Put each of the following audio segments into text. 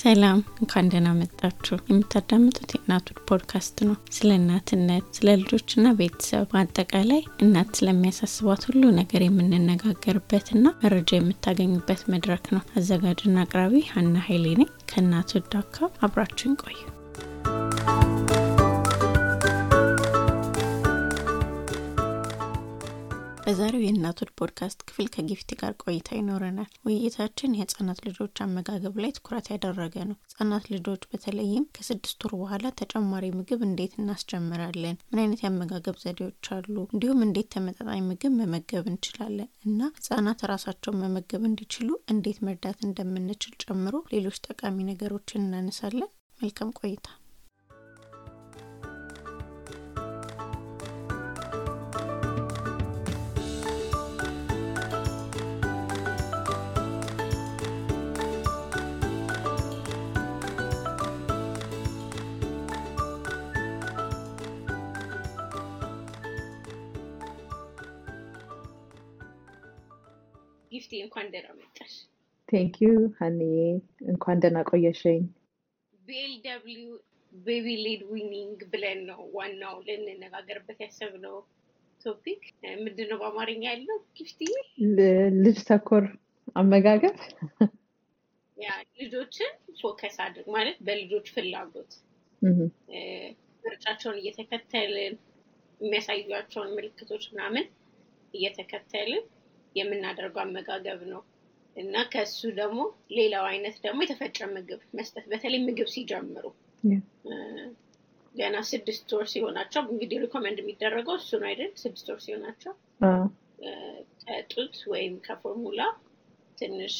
ሰላም እንኳን ደህና መጣችሁ። የምታዳምጡት የእናቱን ፖድካስት ነው። ስለ እናትነት፣ ስለ ልጆችና ቤተሰብ በአጠቃላይ እናት ስለሚያሳስቧት ሁሉ ነገር የምንነጋገርበትና መረጃ የምታገኙበት መድረክ ነው። አዘጋጅና አቅራቢ ሀና ኃይሌ ነኝ። ከእናቱ ዳካ አብራችን ቆዩ። በዛሬው የእናቱን ፖድካስት ክፍል ከጊፍቲ ጋር ቆይታ ይኖረናል። ውይይታችን የህጻናት ልጆች አመጋገብ ላይ ትኩረት ያደረገ ነው። ህጻናት ልጆች በተለይም ከስድስት ወር በኋላ ተጨማሪ ምግብ እንዴት እናስጀምራለን፣ ምን አይነት የአመጋገብ ዘዴዎች አሉ፣ እንዲሁም እንዴት ተመጣጣኝ ምግብ መመገብ እንችላለን እና ህጻናት ራሳቸውን መመገብ እንዲችሉ እንዴት መርዳት እንደምንችል ጨምሮ ሌሎች ጠቃሚ ነገሮችን እናነሳለን። መልካም ቆይታ። ጊፍቲ እንኳን ደህና መጣሽ። thank you ሀኒዬ፣ እንኳን ደህና ቆየሽኝ። BLW baby led weaning ብለን ነው ዋናው ልንነጋገርበት ያሰብነው topic ምንድን ነው በአማርኛ ያለው ጊፍቲ? ል- ልጅ ተኮር አመጋገብ ያ ልጆችን focus አድርግ ማለት በልጆች ፍላጎት ምርጫቸውን እየተከተልን የሚያሳዩቸውን ምልክቶች ምናምን እየተከተልን የምናደርገው አመጋገብ ነው እና ከሱ ደግሞ ሌላው አይነት ደግሞ የተፈጨ ምግብ መስጠት በተለይ ምግብ ሲጀምሩ ገና ስድስት ወር ሲሆናቸው እንግዲህ recommend የሚደረገው እሱ ነው አይደል? ስድስት ወር ሲሆናቸው ከጡት ወይም ከፎርሙላ ትንሽ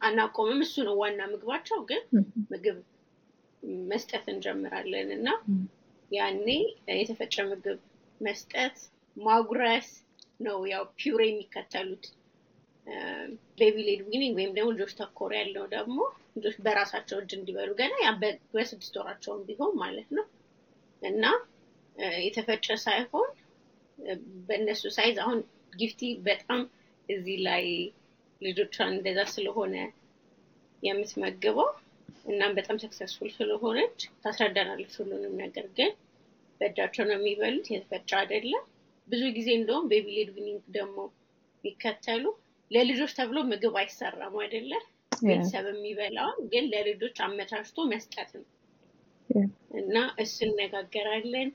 አናቆምም። እሱ ነው ዋና ምግባቸው፣ ግን ምግብ መስጠት እንጀምራለን እና ያኔ የተፈጨ ምግብ መስጠት ማጉረስ ነው ያው puree የሚከተሉት። baby led weaning ወይም ደግሞ ልጆች ተኮር ያለው ደግሞ ልጆች በራሳቸው እጅ እንዲበሉ ገና ያ በስድስት ወራቸውን ቢሆን ማለት ነው። እና የተፈጨ ሳይሆን በእነሱ size አሁን ጊፍቲ በጣም እዚህ ላይ ልጆቿን እንደዛ ስለሆነ የምትመግበው እናም በጣም successful ስለሆነች ታስረዳናለች ሁሉንም ነገር ግን። በእጃቸው ነው የሚበሉት የተፈጨ አይደለም ብዙ ጊዜ እንደውም baby led weaning ደግሞ የሚከተሉ ለልጆች ተብሎ ምግብ አይሰራም አይደለ? ቤተሰብ የሚበላውን ግን ለልጆች አመቻችቶ መስጠት ነው። እና እሱ እነጋገራለን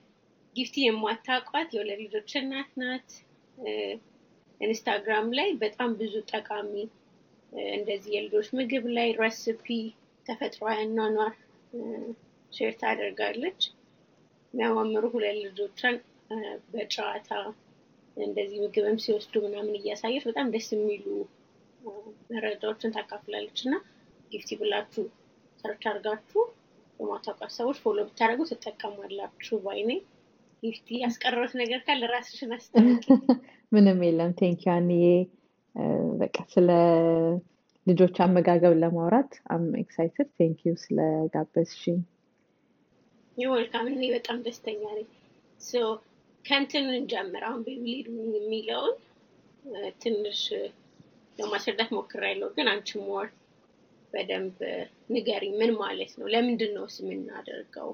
ጊፍቲ የማታውቋት የሁለት ልጆች እናት ናት። ኢንስታግራም ላይ በጣም ብዙ ጠቃሚ እንደዚህ የልጆች ምግብ ላይ recipe ተፈጥሯዊ አኗኗር share ታደርጋለች። የሚያማምሩ ሁለት ልጆቿን በጨዋታ እንደዚህ ምግብም ሲወስዱ ምናምን እያሳየች በጣም ደስ የሚሉ መረጃዎችን ታካፍላለች እና ጊፍቲ ብላችሁ search አድርጋችሁ የማታውቋት ሰዎች follow ብታደርጉ ትጠቀማላችሁ በዓይኔ ጊፍቲ ያስቀረሁት ነገር ካለ ራስሽን አስታውቂ ምንም የለም። ሀኒዬ። እ፣ በቃ ስለ ልጆች አመጋገብ ለማውራት I'm excited። Thank you ስለጋበዝሽኝ። You're welcome እኔ በጣም ደስተኛ ነኝ so ከንትን እንጀምር። አሁን baby led የሚለውን ትንሽ ለማስረዳት ሞክሬያለሁ ግን አንቺ more በደንብ ንገሪ ምን ማለት ነው? ለምንድን ነው ስ የምናደርገው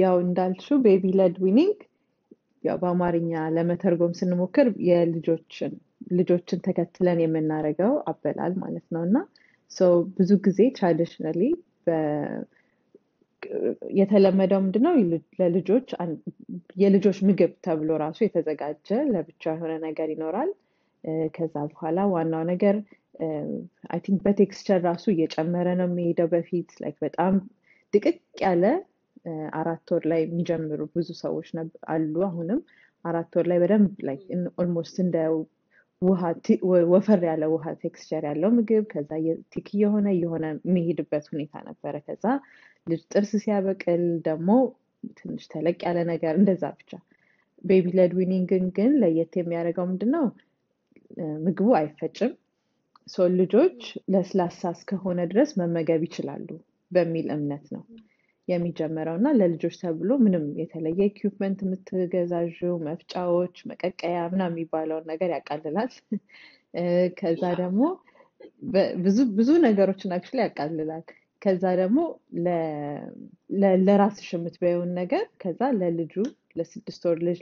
ያው እንዳልሽው baby led weaning ያው በአማርኛ ለመተርጎም ስንሞክር የልጆችን ልጆችን ተከትለን የምናደርገው አበላል ማለት ነው። እና ብዙ ጊዜ traditionally የተለመደው ምንድነው ለልጆች የልጆች ምግብ ተብሎ ራሱ የተዘጋጀ ለብቻ የሆነ ነገር ይኖራል። ከዛ በኋላ ዋናው ነገር I think በ texture ራሱ እየጨመረ ነው የሚሄደው። በፊት like በጣም ድቅቅ ያለ አራት ወር ላይ የሚጀምሩ ብዙ ሰዎች አሉ። አሁንም አራት ወር ላይ በደንብ like almost እንደ ወፈር ያለ ውሃ texture ያለው ምግብ ከዛ thick እየሆነ እየሆነ የሚሄድበት ሁኔታ ነበረ። ከዛ ልጅ ጥርስ ሲያበቅል ደግሞ ትንሽ ተለቅ ያለ ነገር እንደዛ ብቻ። baby led weaning ን ግን ለየት የሚያደርገው ምንድነው እ፣ ምግቡ አይፈጭም። ሰው ልጆች ለስላሳ እስከሆነ ድረስ መመገብ ይችላሉ በሚል እምነት ነው የሚጀመረው እና ለልጆች ተብሎ ምንም የተለየ equipment የምትገዛዥው መፍጫዎች፣ መቀቀያ ምናምን የሚባለውን ነገር ያቃልላል። ከዛ ደግሞ ብዙ ብዙ ነገሮችን actually ያቃልላል። ከዛ ደግሞ ለራስሽ የምትበይውን ነገር ከዛ ለልጁ ለስድስት ወር ልጅ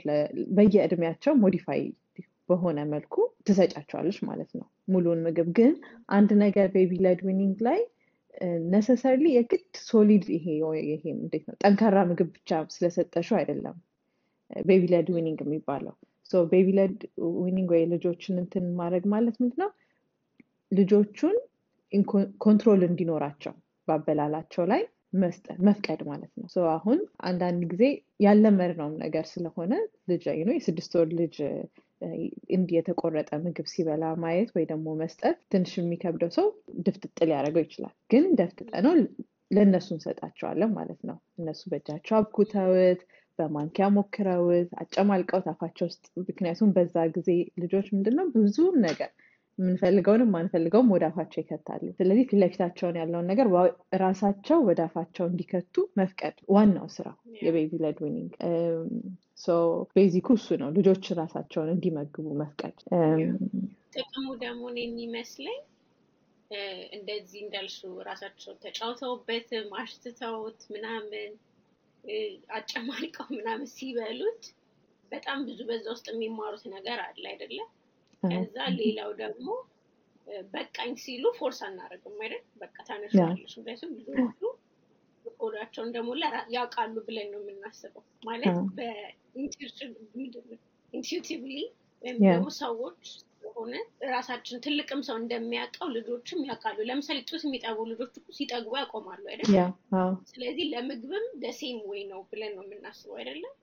በየእድሜያቸው modify በሆነ መልኩ ትሰጫቸዋለች ማለት ነው ሙሉውን ምግብ። ግን አንድ ነገር baby led weaning ላይ necessarily የግድ solid ይሄ ይሄ እንዴት ነው ጠንካራ ምግብ ብቻ ስለሰጠሽው አይደለም baby led weaning የሚባለው። baby led weaning ወይ ልጆችን እንትን ማድረግ ማለት ምንድነው ልጆቹን control እንዲኖራቸው ባበላላቸው ላይ መፍቀድ ማለት ነው። አሁን አንዳንድ ጊዜ ያለመድነውም ነገር ስለሆነ ልጅ ነው የስድስት ወር ልጅ እንዲህ የተቆረጠ ምግብ ሲበላ ማየት ወይ ደግሞ መስጠት ትንሽ የሚከብደው ሰው ድፍጥጥ ሊያደርገው ይችላል። ግን ደፍጥጠ ነው ለእነሱ እንሰጣቸዋለን ማለት ነው። እነሱ በእጃቸው አብኩተውት በማንኪያ ሞክረውት አጨማልቀውት አፋቸው ውስጥ ምክንያቱም በዛ ጊዜ ልጆች ምንድነው ብዙ ነገር የምንፈልገውንም ማንፈልገውም ወደ አፋቸው ይከታሉ። ስለዚህ ፊት ለፊታቸውን ያለውን ነገር ራሳቸው ወደ አፋቸው እንዲከቱ መፍቀድ ዋናው ስራ የ baby led weaning። basicኩ እሱ ነው፣ ልጆች ራሳቸውን እንዲመግቡ መፍቀድ። ጥቅሙ ደግሞ የሚመስለኝ እንደዚህ እንዳልሽው ራሳቸው ተጫውተውበትም አሽትተውት ምናምን አጨማልቀው ምናምን ሲበሉት በጣም ብዙ በዛ ውስጥ የሚማሩት ነገር አለ አይደለም። ከዛ ሌላው ደግሞ በቃኝ ሲሉ force አናደርግም አይደል? በቃ ታነሻለሽ። ምክንያቱም ብዙዎቹ ሆዳቸው እንደሞላ ያውቃሉ ብለን ነው የምናስበው። ማለት በ intuitively ወይም ደግሞ ሰዎች ሆነ ራሳችን ትልቅም ሰው እንደሚያውቀው ልጆችም ያውቃሉ። ለምሳሌ ጡት የሚጠቡ ልጆች ሲጠግቡ ያቆማሉ አይደል? ስለዚህ ለምግብም the same way ነው ብለን ነው የምናስበው አይደለም?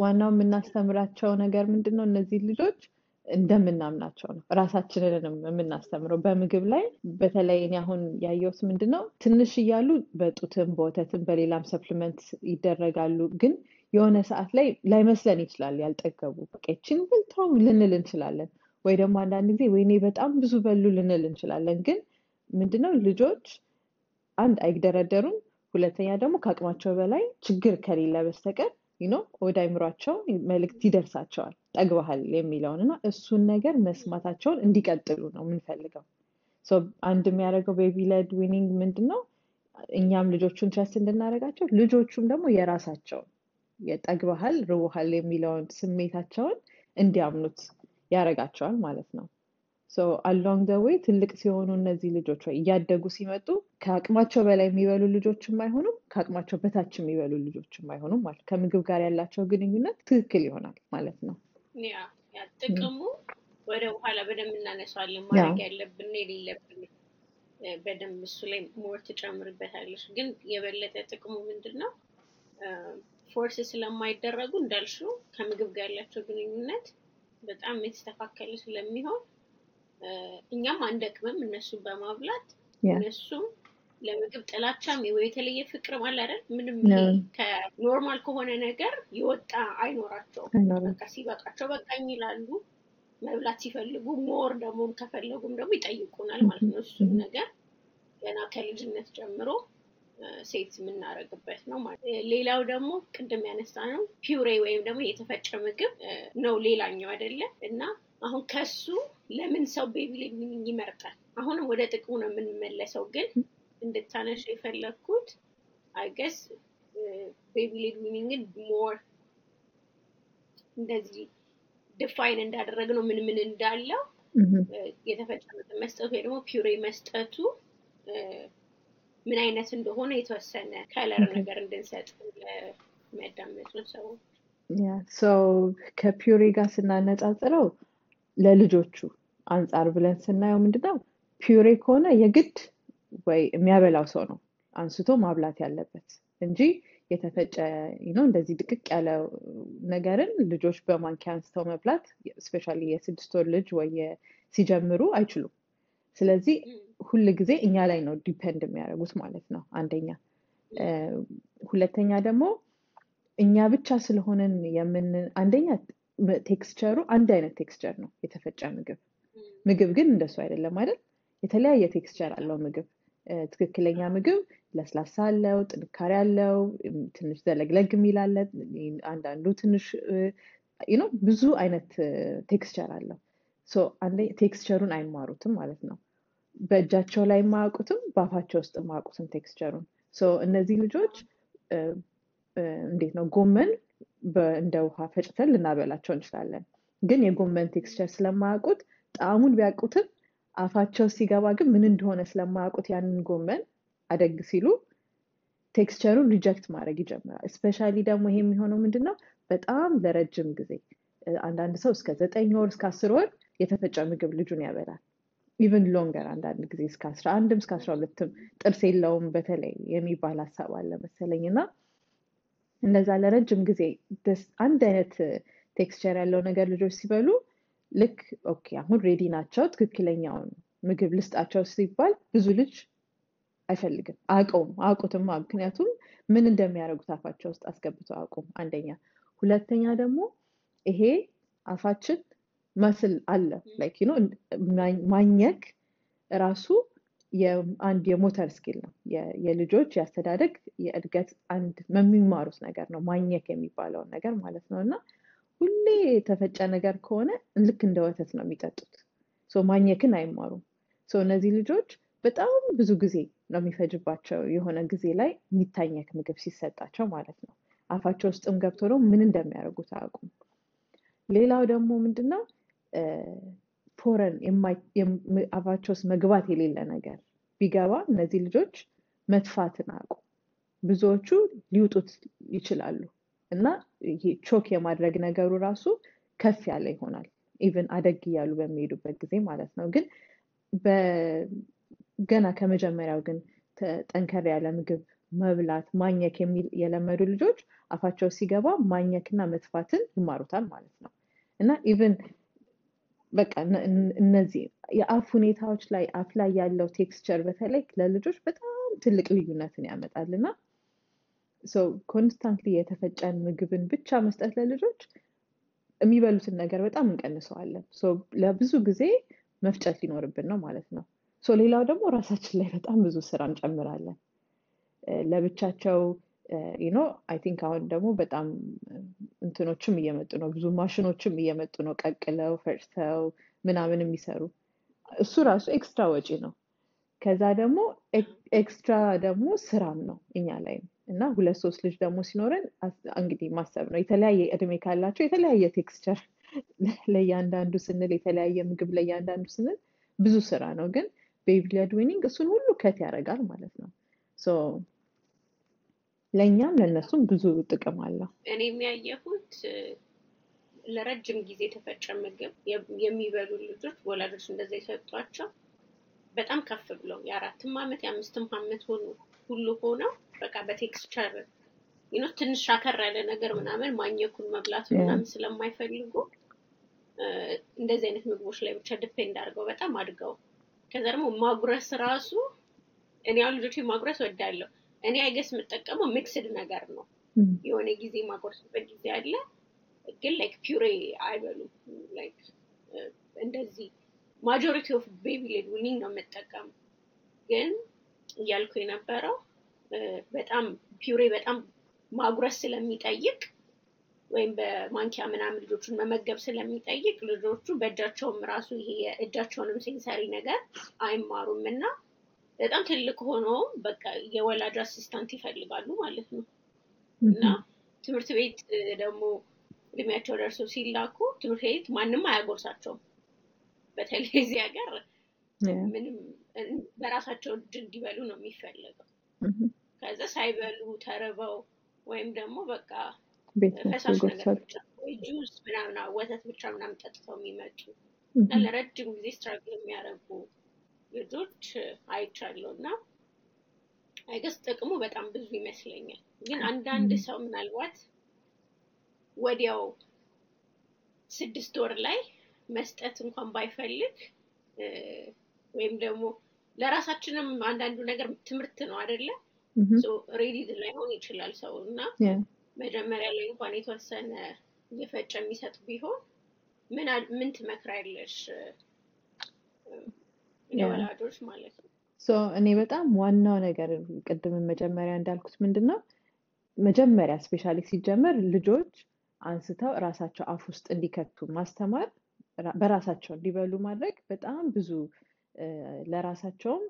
ዋናው የምናስተምራቸው ነገር ምንድን ነው? እነዚህ ልጆች እንደምናምናቸው ነው ራሳችንንም የምናስተምረው በምግብ ላይ። በተለይ እኔ አሁን ያየሁት ምንድን ነው ትንሽ እያሉ በጡትም በወተትም በሌላም supplement ይደረጋሉ። ግን የሆነ ሰዓት ላይ ላይመስለን ይችላል ያልጠገቡ ይችን በልተው ልንል እንችላለን። ወይ ደግሞ አንዳንድ ጊዜ ወይኔ በጣም ብዙ በሉ ልንል እንችላለን። ግን ምንድነው ልጆች አንድ አይግደረደሩም፣ ሁለተኛ ደግሞ ከአቅማቸው በላይ ችግር ከሌለ በስተቀር no ወደ አይምሯቸው መልእክት ይደርሳቸዋል ጠግበሃል የሚለውን እና እሱን ነገር መስማታቸውን እንዲቀጥሉ ነው የምንፈልገው። አንድ የሚያደርገው baby led weaning ምንድን ነው እኛም ልጆቹን trust እንድናደርጋቸው ልጆቹም ደግሞ የራሳቸውን የጠግበሃል ርቦሃል የሚለውን ስሜታቸውን እንዲያምኑት ያደርጋቸዋል ማለት ነው። along the way ትልቅ ሲሆኑ እነዚህ ልጆች ወይ እያደጉ ሲመጡ ከአቅማቸው በላይ የሚበሉ ልጆችም አይሆኑም፣ ከአቅማቸው በታች የሚበሉ ልጆችም አይሆኑም ማለት ከምግብ ጋር ያላቸው ግንኙነት ትክክል ይሆናል ማለት ነው። ያ ጥቅሙ ወደ በኋላ በደንብ እናነሳዋለን። ማድረግ ያለብን የሌለብን በደንብ እሱ ላይ more ትጨምርበታለች። ግን የበለጠ ጥቅሙ ምንድን ነው? force ስለማይደረጉ እንዳልሽው ከምግብ ጋር ያላቸው ግንኙነት በጣም የተስተካከለ ስለሚሆን እኛም አንደክምም እነሱን በማብላት እነሱም ለምግብ ጥላቻም ወይ የተለየ ፍቅር አለ አይደል? ምንም ከ normal ከሆነ ነገር የወጣ አይኖራቸውም። በቃ ሲበቃቸው በቃኝ ይላሉ። መብላት ሲፈልጉ more ደግሞ ከፈለጉም ደግሞ ይጠይቁናል ማለት ነው። እሱን ነገር ገና ከልጅነት ጀምሮ set የምናደርግበት ነው ማለት ሌላው ደግሞ ቅድም ያነሳነው puree ወይም ደግሞ የተፈጨ ምግብ ነው ሌላኛው አይደለም እና አሁን ከሱ ለምን ሰው baby ይመርጣል? አሁንም ወደ ጥቅሙ ነው የምንመለሰው፣ ግን እንድታነሽ የፈለግኩት I guess baby weaning ን more እንደዚህ define እንዳደረግነው ምን ምን እንዳለው የተፈጨ ምግብ መስጠቱ ወይ ደግሞ puree መስጠቱ ምን አይነት እንደሆነ የተወሰነ color ነገር እንድንሰጥ ለሚያዳምጡ ሰዎች። ሰው ከ puree ጋር ስናነጻጽረው ለልጆቹ አንጻር ብለን ስናየው ምንድነው puree ከሆነ የግድ ወይ የሚያበላው ሰው ነው አንስቶ ማብላት ያለበት እንጂ የተፈጨ ነው እንደዚህ ድቅቅ ያለ ነገርን ልጆች በማንኪያ አንስተው መብላት especially የስድስት ልጅ ወይ ሲጀምሩ አይችሉም። ስለዚህ ሁል ጊዜ እኛ ላይ ነው depend የሚያደርጉት ማለት ነው አንደኛ። ሁለተኛ ደግሞ እኛ ብቻ ስለሆነን የምን አንደኛ texture ሩ አንድ አይነት texture ነው የተፈጨ ምግብ። ምግብ ግን እንደሱ አይደለም አይደል? የተለያየ texture አለው ምግብ። ትክክለኛ ምግብ ለስላሳ አለው፣ ጥንካሬ አለው፣ ትንሽ ዘለግለግ የሚል አለ፣ አንዳንዱ ትንሽ ነው። ብዙ አይነት texture አለው። texture ሩን አይማሩትም ማለት ነው። በእጃቸው ላይ የማያውቁትም በአፋቸው ውስጥ የማያውቁትም ቴክስቸሩን እነዚህ ልጆች እንዴት ነው ጎመን እንደ ውሃ ፈጭተን ልናበላቸው እንችላለን። ግን የጎመን texture ስለማያውቁት ጣዕሙን ቢያውቁትም አፋቸው ሲገባ ግን ምን እንደሆነ ስለማያውቁት ያንን ጎመን አደግ ሲሉ texture ሩን reject ማድረግ ይጀምራል። especially ደግሞ ይሄ የሚሆነው ምንድን ነው በጣም ለረጅም ጊዜ አንዳንድ ሰው እስከ ዘጠኝ ወር እስከ አስር ወር የተፈጨ ምግብ ልጁን ያበላል። even longer አንዳንድ ጊዜ እስከ አስራ አንድም እስከ አስራ ሁለትም ጥርስ የለውም በተለይ የሚባል ሀሳብ አለ መሰለኝ እና እንደዛ ለረጅም ጊዜ አንድ አይነት texture ያለው ነገር ልጆች ሲበሉ ልክ okay አሁን ready ናቸው ትክክለኛውን ምግብ ልስጣቸው ሲባል ብዙ ልጅ አይፈልግም አያውቀውም አያውቁትም። ምክንያቱም ምን እንደሚያደርጉት አፋቸው ውስጥ አስገብተው አያውቁም። አንደኛ። ሁለተኛ ደግሞ ይሄ አፋችን muscle አለ። like ማኘክ ራሱ አንድ የ motor skill ነው። የልጆች የአስተዳደግ የእድገት አንድ የሚማሩት ነገር ነው። ማኘክ የሚባለውን ነገር ማለት ነው። እና ሁሌ የተፈጨ ነገር ከሆነ ልክ እንደ ወተት ነው የሚጠጡት። ማኘክን አይማሩም። እነዚህ ልጆች በጣም ብዙ ጊዜ ነው የሚፈጅባቸው የሆነ ጊዜ ላይ የሚታኘክ ምግብ ሲሰጣቸው ማለት ነው። አፋቸው ውስጥም ገብቶ ነው ምን እንደሚያደርጉት አያውቁም። ሌላው ደግሞ ምንድነው foreign አፋቸው ውስጥ መግባት የሌለ ነገር ቢገባ እነዚህ ልጆች መትፋትን አያውቁ። ብዙዎቹ ሊውጡት ይችላሉ። እና choke የማድረግ ነገሩ ራሱ ከፍ ያለ ይሆናል። even አደግ እያሉ በሚሄዱበት ጊዜ ማለት ነው። ግን ገና ከመጀመሪያው ግን ጠንከር ያለ ምግብ መብላት ማኘክ የለመዱ ልጆች አፋቸው ሲገባ ማኘክና መትፋትን ይማሩታል ማለት ነው። እና even በቃ እነዚህ የአፍ ሁኔታዎች ላይ አፍ ላይ ያለው texture በተለይ ለልጆች በጣም ትልቅ ልዩነትን ያመጣል። እና constantly የተፈጨን ምግብን ብቻ መስጠት ለልጆች የሚበሉትን ነገር በጣም እንቀንሰዋለን። ለብዙ ጊዜ መፍጨት ሊኖርብን ነው ማለት ነው። ሌላው ደግሞ ራሳችን ላይ በጣም ብዙ ስራ እንጨምራለን። ለብቻቸው no I think አሁን ደግሞ በጣም እንትኖችም እየመጡ ነው። ብዙ ማሽኖችም እየመጡ ነው። ቀቅለው ፈጭተው ምናምን የሚሰሩ። እሱ ራሱ extra ወጪ ነው። ከዛ ደግሞ extra ደግሞ ስራም ነው እኛ ላይም። እና ሁለት ሶስት ልጅ ደግሞ ሲኖረን እንግዲህ ማሰብ ነው። የተለያየ እድሜ ካላቸው የተለያየ texture ለእያንዳንዱ ስንል የተለያየ ምግብ ለእያንዳንዱ ስንል ብዙ ስራ ነው። ግን baby weaning እሱን ሁሉ cut ያደርጋል ማለት ነው ለእኛም ለእነሱም ብዙ ጥቅም አለው። እኔ የማየሁት ለረጅም ጊዜ የተፈጨ ምግብ የሚበሉ ልጆች ወላጆች እንደዛ የሰጧቸው በጣም ከፍ ብለው የአራትም አመት የአምስትም አመት ሆኑ ሁሉ ሆነው በቃ በ texture you know ትንሽ አከር ያለ ነገር ምናምን ማኘኩን መብላት ምናምን ስለማይፈልጉ እንደዚህ አይነት ምግቦች ላይ ብቻ depend አድርገው በጣም አድገው። ከዛ ደግሞ ማጉረስ ራሱ እኔ አሁን ልጆች ማጉረስ ወዳለሁ እኔ I guess የምጠቀመው mixed ነገር ነው። የሆነ ጊዜ ማጎርስበት ጊዜ አለ ግን like puree አይበሉም። like እንደዚህ majority of baby led weaning ነው የምጠቀሙ ግን እያልኩ የነበረው በጣም puree በጣም ማጉረስ ስለሚጠይቅ ወይም በማንኪያ ምናምን ልጆቹን መመገብ ስለሚጠይቅ ልጆቹ በእጃቸውም ራሱ ይሄ የእጃቸውንም sensory ነገር አይማሩም እና በጣም ትልቅ ሆኖ በቃ የወላጅ assistant ይፈልጋሉ ማለት ነው። እና ትምህርት ቤት ደግሞ እድሜያቸው ደርሶ ሲላኩ ትምህርት ቤት ማንም አያጎርሳቸውም። በተለይ እዚህ ሀገር ምንም በራሳቸው እጅ እንዲበሉ ነው የሚፈለገው። ከዛ ሳይበሉ ተርበው ወይም ደግሞ በቃ ፈሳሽ ነገር ብቻ ወይ ጁስ ምናምን ወተት ብቻ ምናምን ጠጥተው የሚመጡ እና ለረጅም ጊዜ struggle የሚያደርጉ ልጆች አይቻለሁ እና I guess ጥቅሙ በጣም ብዙ ይመስለኛል። ግን አንዳንድ ሰው ምናልባት ወዲያው ስድስት ወር ላይ መስጠት እንኳን ባይፈልግ ወይም ደግሞ ለራሳችንም አንዳንዱ ነገር ትምህርት ነው አደለ ሬዲ ላይሆን ይችላል ሰው እና መጀመሪያ ላይ እንኳን የተወሰነ እየፈጨ የሚሰጥ ቢሆን ምን ትመክራለሽ ለወላጆች ማለት ነው እኔ በጣም ዋናው ነገር ቅድምን መጀመሪያ እንዳልኩት ምንድን ነው መጀመሪያ specially ሲጀመር ልጆች አንስተው ራሳቸው አፍ ውስጥ እንዲከቱ ማስተማር በራሳቸው እንዲበሉ ማድረግ በጣም ብዙ ለራሳቸውም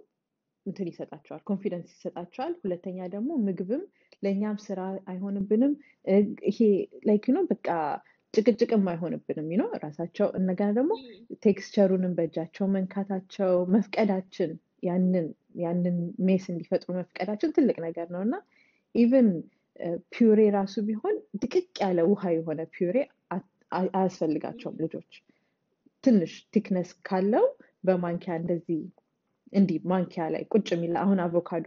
እንትን ይሰጣቸዋል፣ confidence ይሰጣቸዋል። ሁለተኛ ደግሞ ምግብም ለእኛም ስራ አይሆንብንም። ይሄ like ነው በቃ ጭቅጭቅም አይሆንብንም። ነው ራሳቸው እንደገና ደግሞ texture ኡንም በእጃቸው መንካታቸው መፍቀዳችን ያንን ያንን mess እንዲፈጥሩ መፍቀዳችን ትልቅ ነገር ነው። እና even puree ራሱ ቢሆን ድቅቅ ያለ ውሃ የሆነ puree አያስፈልጋቸውም ልጆች። ትንሽ thickness ካለው በማንኪያ እንደዚህ እንዲህ ማንኪያ ላይ ቁጭ የሚል አሁን አቮካዶ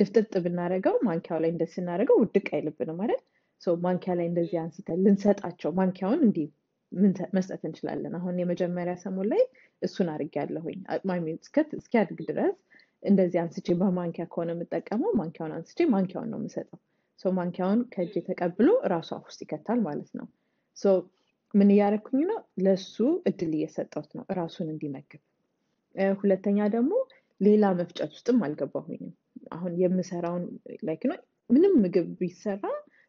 ድፍጥጥ ብናደረገው ማንኪያው ላይ እንደዚህ ስናደረገው ውድቅ አይልብንም አይደል ማንኪያ ላይ እንደዚህ አንስተን ልንሰጣቸው ማንኪያውን እንዲህ መስጠት እንችላለን። አሁን የመጀመሪያ ሰሞን ላይ እሱን አድርጌያለሁኝ። እስኪያድግ ድረስ እንደዚህ አንስቼ በማንኪያ ከሆነ የምጠቀመው ማንኪያውን አንስቼ ማንኪያውን ነው የምሰጠው። ማንኪያውን ከእጅ ተቀብሎ እራሱ አፍ ውስጥ ይከታል ማለት ነው። ምን እያደረኩኝ ነው? ለሱ እድል እየሰጠሁት ነው እራሱን እንዲመግብ። ሁለተኛ ደግሞ ሌላ መፍጨት ውስጥም አልገባሁኝም። አሁን የምሰራውን like ነው ምንም ምግብ ቢሰራ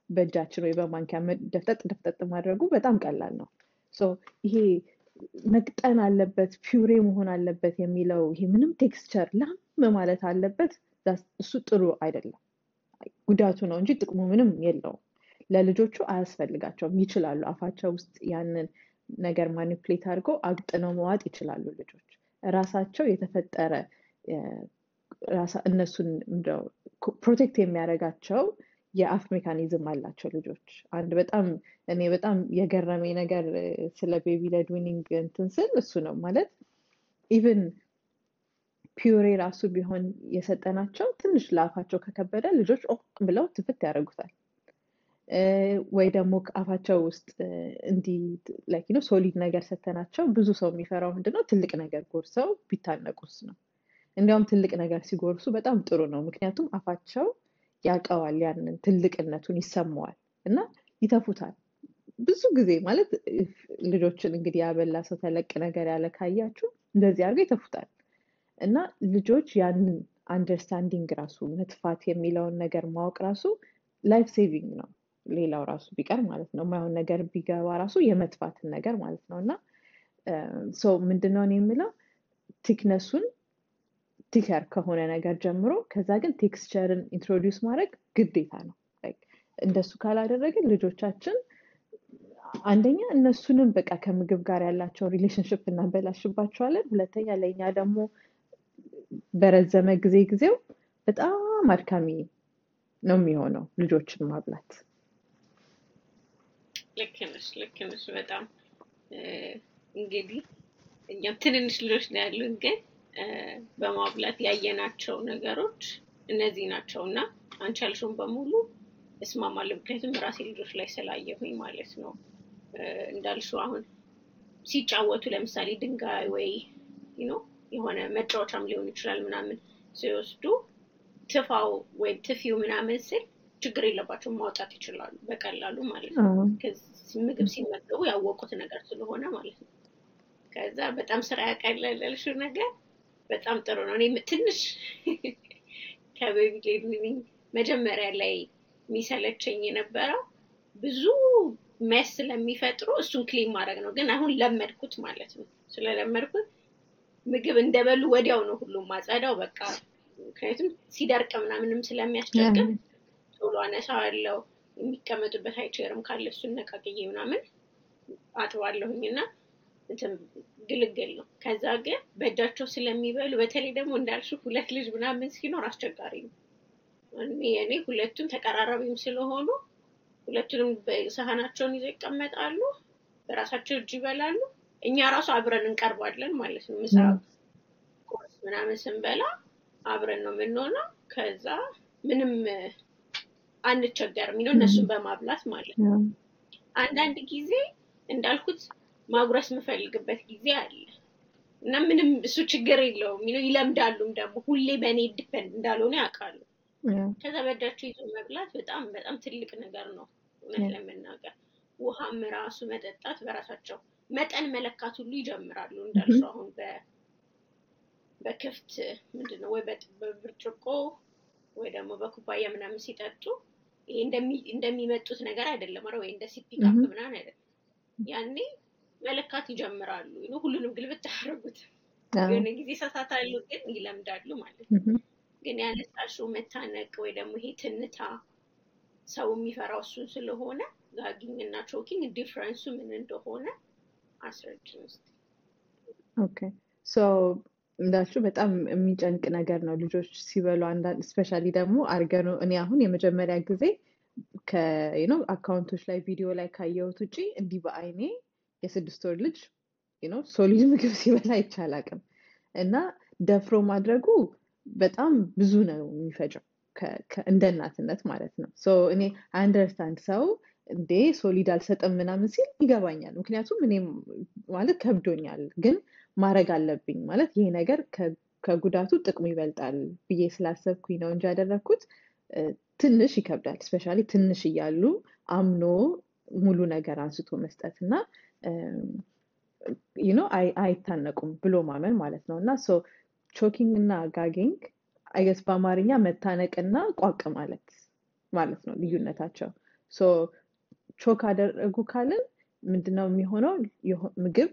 በእጃችን ወይ በማንኪያ ደፍጠጥ ደፍጠጥ ማድረጉ በጣም ቀላል ነው። ይሄ መቅጠን አለበት puree መሆን አለበት የሚለው ይሄ ምንም texture ላም ማለት አለበት እሱ ጥሩ አይደለም። ጉዳቱ ነው እንጂ ጥቅሙ ምንም የለውም። ለልጆቹ አያስፈልጋቸውም። ይችላሉ። አፋቸው ውስጥ ያንን ነገር manipulate አድርገው አቅጥነው መዋጥ ይችላሉ ልጆች ራሳቸው የተፈጠረ እነሱን protect የሚያደርጋቸው የአፍ mechanism አላቸው ልጆች። አንድ በጣም እኔ በጣም የገረመኝ ነገር ስለ baby weaning እንትን ስል እሱ ነው ማለት even puree ራሱ ቢሆን የሰጠናቸው ትንሽ ለአፋቸው ከከበደ ልጆች ኦ ብለው ትፍት ያደርጉታል። ወይ ደግሞ አፋቸው ውስጥ እንዲህ like solid ነገር ሰጥተናቸው ብዙ ሰው የሚፈራው ምንድነው ትልቅ ነገር ጎርሰው ቢታነቁስ ነው። እንዲያውም ትልቅ ነገር ሲጎርሱ በጣም ጥሩ ነው። ምክንያቱም አፋቸው ያውቀዋል ያንን ትልቅነቱን ይሰማዋል እና ይተፉታል። ብዙ ጊዜ ማለት ልጆችን እንግዲህ ያበላ ሰው ተለቅ ነገር ያለ ካያችሁ እንደዚህ አድርገው ይተፉታል እና ልጆች ያንን understanding ራሱ መትፋት የሚለውን ነገር ማወቅ ራሱ life saving ነው። ሌላው ራሱ ቢቀር ማለት ነው የማይሆን ነገር ቢገባ ራሱ የመትፋትን ነገር ማለት ነው እና ምንድነው የምለው thickness ኡን thicker ከሆነ ነገር ጀምሮ ከዛ ግን texture ን introduce ማድረግ ግዴታ ነው። እንደሱ ካላደረግን ልጆቻችን አንደኛ እነሱንም በቃ ከምግብ ጋር ያላቸውን relationship እናበላሽባቸዋለን። ሁለተኛ ለእኛ ደግሞ በረዘመ ጊዜ ጊዜው በጣም አድካሚ ነው የሚሆነው ልጆችን ማብላት። ልክ ነሽ፣ በጣም እንግዲህ እኛም ትንንሽ ልጆች ነው ያሉን ግን በማብላት ያየናቸው ነገሮች እነዚህ ናቸው እና አንቺ ያልሽውን በሙሉ እስማማለሁ። ምክንያቱም ራሴ ልጆች ላይ ስላየሁኝ ማለት ነው። እንዳልሽው አሁን ሲጫወቱ ለምሳሌ ድንጋይ ወይ ነው የሆነ መጫወቻም ሊሆን ይችላል ምናምን ሲወስዱ ትፋው ወይም ትፊው ምናምን ስል ችግር የለባቸውም ማውጣት ይችላሉ በቀላሉ ማለት ነው። ምግብ ሲመገቡ ያወቁት ነገር ስለሆነ ማለት ነው። ከዛ በጣም ስራ ያቀለለልሽው ነገር በጣም ጥሩ ነው። እኔ ትንሽ ከ baby led weaning መጀመሪያ ላይ የሚሰለቸኝ የነበረው ብዙ mess ስለሚፈጥሩ እሱን clean ማድረግ ነው። ግን አሁን ለመድኩት ማለት ነው። ስለለመድኩት ምግብ እንደበሉ ወዲያው ነው ሁሉም ማጸዳው በቃ ምክንያቱም ሲደርቅ ምናምንም ስለሚያስቸግር ቶሎ አነሳዋለሁ። የሚቀመጡበት አይቸርም ካለ እሱን ነቃቅዬ ምናምን አጥባለሁኝ እና ግልግል ነው። ከዛ ግን በእጃቸው ስለሚበሉ በተለይ ደግሞ እንዳልሽው ሁለት ልጅ ምናምን ሲኖር አስቸጋሪ ነው። እኔ ሁለቱም ተቀራራቢም ስለሆኑ ሁለቱንም ሳህናቸውን ይዘው ይቀመጣሉ፣ በራሳቸው እጅ ይበላሉ። እኛ ራሱ አብረን እንቀርባለን ማለት ነው። ምሳ ቁርስ ምናምን ስንበላ አብረን ነው የምንሆነው። ከዛ ምንም አንቸገርም ነው እነሱን በማብላት ማለት ነው። አንዳንድ ጊዜ እንዳልኩት ማጉረስ የምፈልግበት ጊዜ አለ። እና ምንም እሱ ችግር የለውም። ነው ይለምዳሉም ደግሞ ሁሌ በእኔ ዲፐንድ እንዳልሆነ ያውቃሉ። ከዛ በእጃቸው ይዞ መብላት በጣም በጣም ትልቅ ነገር ነው። እውነት ለመናገር ውሃም ራሱ መጠጣት በራሳቸው መጠን መለካት ሁሉ ይጀምራሉ። እንዳልሽው አሁን በክፍት ምንድነው? ወይ በብርጭቆ ወይ ደግሞ በኩባያ ምናምን ሲጠጡ ይሄ እንደሚመጡት ነገር አይደለም። ወይ እንደ sippy cup ምናምን አይደለም። ያኔ መለካት ይጀምራሉ ሁሉንም ግልብት አያደርጉት አዎ። የሆነ ጊዜ ይሳሳታሉ፣ ግን ይለምዳሉ ማለት ነው። ግን ያነሳሽው መታነቅ ወይ ደግሞ ይሄ ትንታ ሰው የሚፈራው እሱን ስለሆነ gagging እና choking difference ኡ ምን እንደሆነ አስረጅን እስኪ። Okay so እንዳልሽው በጣም የሚጨንቅ ነገር ነው። ልጆች ሲበሉ አንዳንድ specially ደግሞ አርገኖ እኔ አሁን የመጀመሪያ ጊዜ ከ you know account ኦች ላይ ቪዲዮ ላይ ካየሁት ውጪ እንዲህ በአይኔ የስድስት ወር ልጅ solid ምግብ ሲበላ አይቼ አላውቅም እና ደፍሮ ማድረጉ በጣም ብዙ ነው ከ- እንደ እናትነት ማለት ነው። እኔ understand ሰው እንዴ solid አልሰጥም ምናምን ሲል ይገባኛል። ምክንያቱም እኔም ማለት ከብዶኛል፣ ግን ማድረግ አለብኝ ማለት ይሄ ነገር ከጉዳቱ ጥቅሙ ይበልጣል ብዬ ስላሰብኩኝ ነው እንጂ ያደረግኩት ትንሽ ይከብዳል። specially ትንሽ እያሉ አምኖ ሙሉ ነገር አንስቶ መስጠት እና you know አይታነቁም ብሎ ማመን ማለት ነው እና choking እና gagging I guess በአማርኛ መታነቅ እና ቋቅ ማለት ማለት ነው ልዩነታቸው። choke አደረጉ ካልን ምንድነው የሚሆነው? ምግብ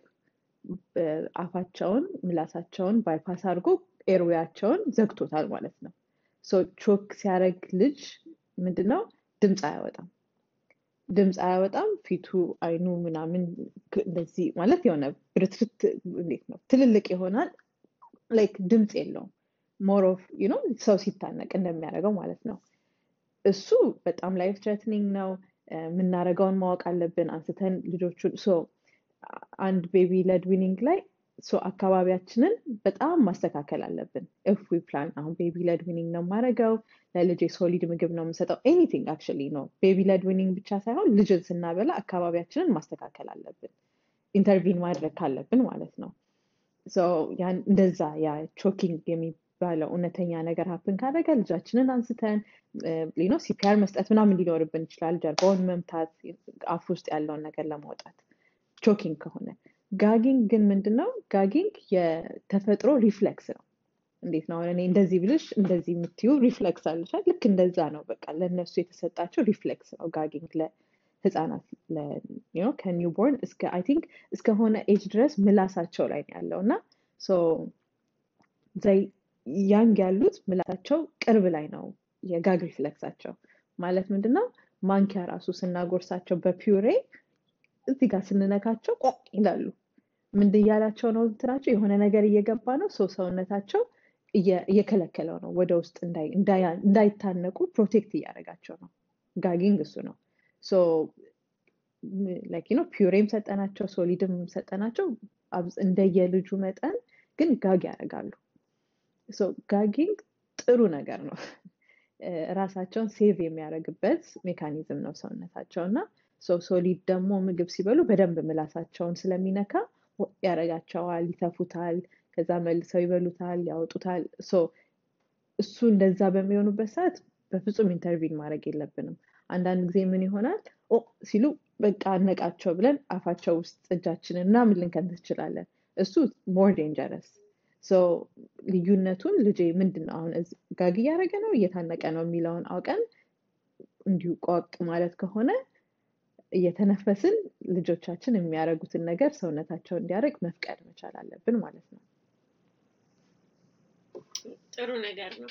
አፋቸውን ምላሳቸውን bypass አድርጎ airway ያቸውን ዘግቶታል ማለት ነው። so choke ሲያደርግ ልጅ ምንድነው ድምፅ አያወጣም። ድምፅ አያወጣም። ፊቱ፣ አይኑ ምናምን እንደዚህ ማለት የሆነ ብርትርት እንዴት ነው ትልልቅ ይሆናል። like ድምፅ የለውም። no ሰው ሲታነቅ እንደሚያደርገው ማለት ነው። እሱ በጣም life threatening ነው። የምናደርገውን ማወቅ አለብን። አንስተን ልጆቹን አንድ baby led ላይ አካባቢያችንን በጣም ማስተካከል አለብን። we plan አሁን baby led weaning ነው የማደርገው ለልጄ solid ምግብ ነው የምሰጠው anything actually ነው። baby led weaning ብቻ ሳይሆን ልጅን ስናበላ አካባቢያችንን ማስተካከል አለብን። intervene ማድረግ ካለብን ማለት ነው። እንደዛ ያ choking የሚባለው እውነተኛ ነገር happen ካደረገ ልጃችንን አንስተን no CPR መስጠት ምናምን ሊኖርብን ይችላል። ጀርባውን መምታት አፍ ውስጥ ያለውን ነገር ለማውጣት choking ከሆነ። gagging ግን ምንድን ነው? gagging የተፈጥሮ reflex ነው። እንዴት ነው እኔ እንደዚህ ብልሽ እንደዚህ የምትዩ reflex አለሻል። ልክ እንደዛ ነው። በቃ ለእነሱ የተሰጣቸው reflex ነው gagging ለህፃናት ከ newborn እስከ I think እስከሆነ age ድረስ ምላሳቸው ላይ ነው ያለው እና young ያሉት ምላሳቸው ቅርብ ላይ ነው የ gag reflex ኣቸው ማለት ምንድን ነው? ማንኪያ ራሱ ስናጎርሳቸው በ puree እዚህ ጋር ስንነካቸው ቋቅ ይላሉ። ምንድን እያላቸው ነው እንትናቸው የሆነ ነገር እየገባ ነው። ሰው ሰውነታቸው እየ- እየከለከለው ነው ወደ ውስጥ እንዳይታነቁ protect እያደረጋቸው ነው። gagging እሱ ነው። puree ም ሰጠናቸው solid ም ሰጠናቸው እንደየልጁ መጠን ግን gag ያደርጋሉ። gagging ጥሩ ነገር ነው። ራሳቸውን save የሚያደርግበት mechanism ነው ሰውነታቸው እና solid ደግሞ ምግብ ሲበሉ በደንብ ምላሳቸውን ስለሚነካ ያደርጋቸዋል፣ ይተፉታል፣ ከዛ መልሰው ይበሉታል፣ ያወጡታል። so እሱ እንደዛ በሚሆኑበት ሰዓት በፍጹም intervene ማድረግ የለብንም። አንዳንድ ጊዜ ምን ይሆናል ኦ ሲሉ በቃ አነቃቸው ብለን አፋቸው ውስጥ እጃችንን ምናምን ልንከት እንችላለን። እሱ more dangerous። ልዩነቱን ልጄ ምንድን ነው አሁን gag እያደረገ ነው እየታነቀ ነው የሚለውን አውቀን እንዲሁ ቋቅ ማለት ከሆነ እየተነፈስን ልጆቻችን የሚያደርጉትን ነገር ሰውነታቸው እንዲያደርግ መፍቀድ መቻል አለብን ማለት ነው። ጥሩ ነገር ነው።